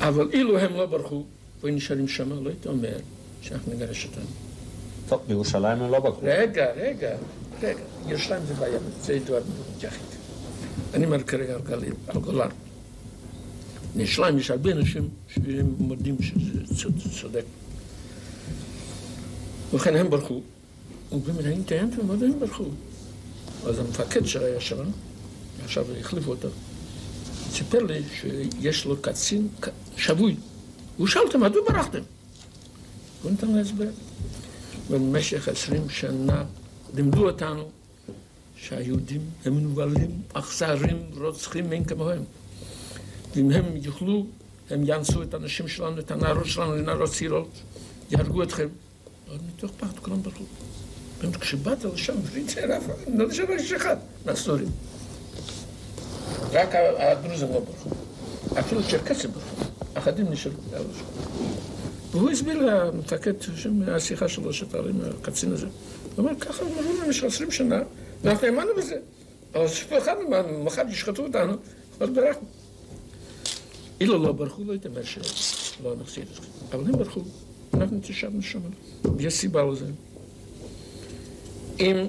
אבל אילו הם לא ברחו והיו נשארים שם, לא הייתי אומר שאנחנו נגרש אותם. טוב, בירושלים הם לא ברחו. רגע, רגע, רגע, ירושלים זה בעיה, זה דבר יחיד. אני אומר כרגע על גליל, על גולן. בירושלים יש הרבה אנשים שהם מודים שזה צוד- צודק. ובכן הם ברחו, ובאמת אני טענתי למה הם ברחו. אז המפקד שהיה שם, עכשיו החליפו אותו, סיפר לי שיש לו קצין שבוי. הוא שאל אותם, מדוע ברחתם? הוא נתן לי הסבר. במשך עשרים שנה לימדו אותנו שהיהודים הם מנוולים, אכזרים, רוצחים מאין כמוהם. ואם הם יוכלו, הם יאנסו את הנשים שלנו, את הנערות שלנו לנערות צעירות, יהרגו אתכם. אבל מתוך פחד כולם ברחו. באמת, כשבאת לשם, אף אחד, לא נשאר איש אחד מהסורים. רק הדרוזים לא ברחו. אפילו צ'רקסים ברחו. אחדים נשארו. על. והוא הסביר למפקד מהשיחה שלו עם הקצין הזה. הוא אומר, ככה אמרו לנו במשך עשרים שנה, ואנחנו האמנו בזה. אבל שפחדנו, מה, מחר ישחטו אותנו, אז ברחנו. אילו לא ברחו, לא הייתי אומר שלא נחזיר את זה. אבל הם ברחו, אנחנו התיישבנו שם. יש סיבה לזה. אם,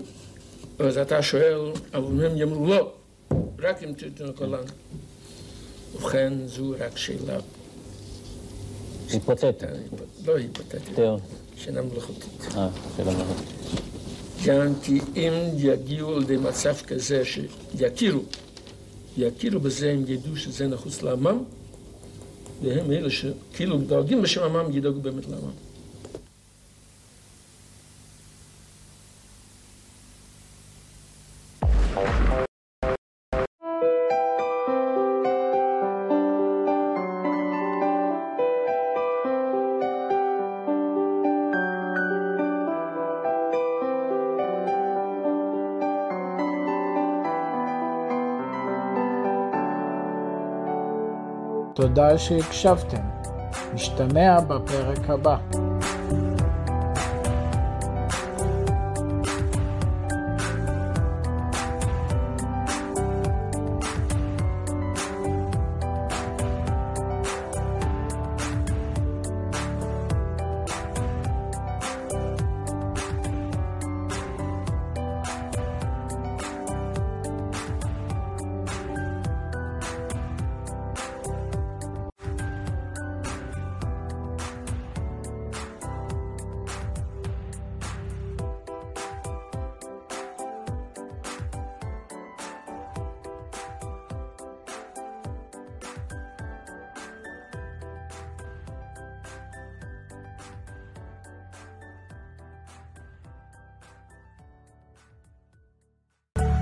אז אתה שואל, אבל הם יאמרו לא, רק אם תיתנו קולן. ובכן, זו רק שאלה היפותטית. לא היפותטית. שינה מלאכותית. אה, שאלה מלאכותית. גם כי אם יגיעו לידי מצב כזה שיכירו, יכירו בזה, הם ידעו שזה נחוץ לעמם, והם אלה שכאילו דואגים בשם עמם, ידאגו באמת לעמם. תודה שהקשבתם. נשתמע בפרק הבא.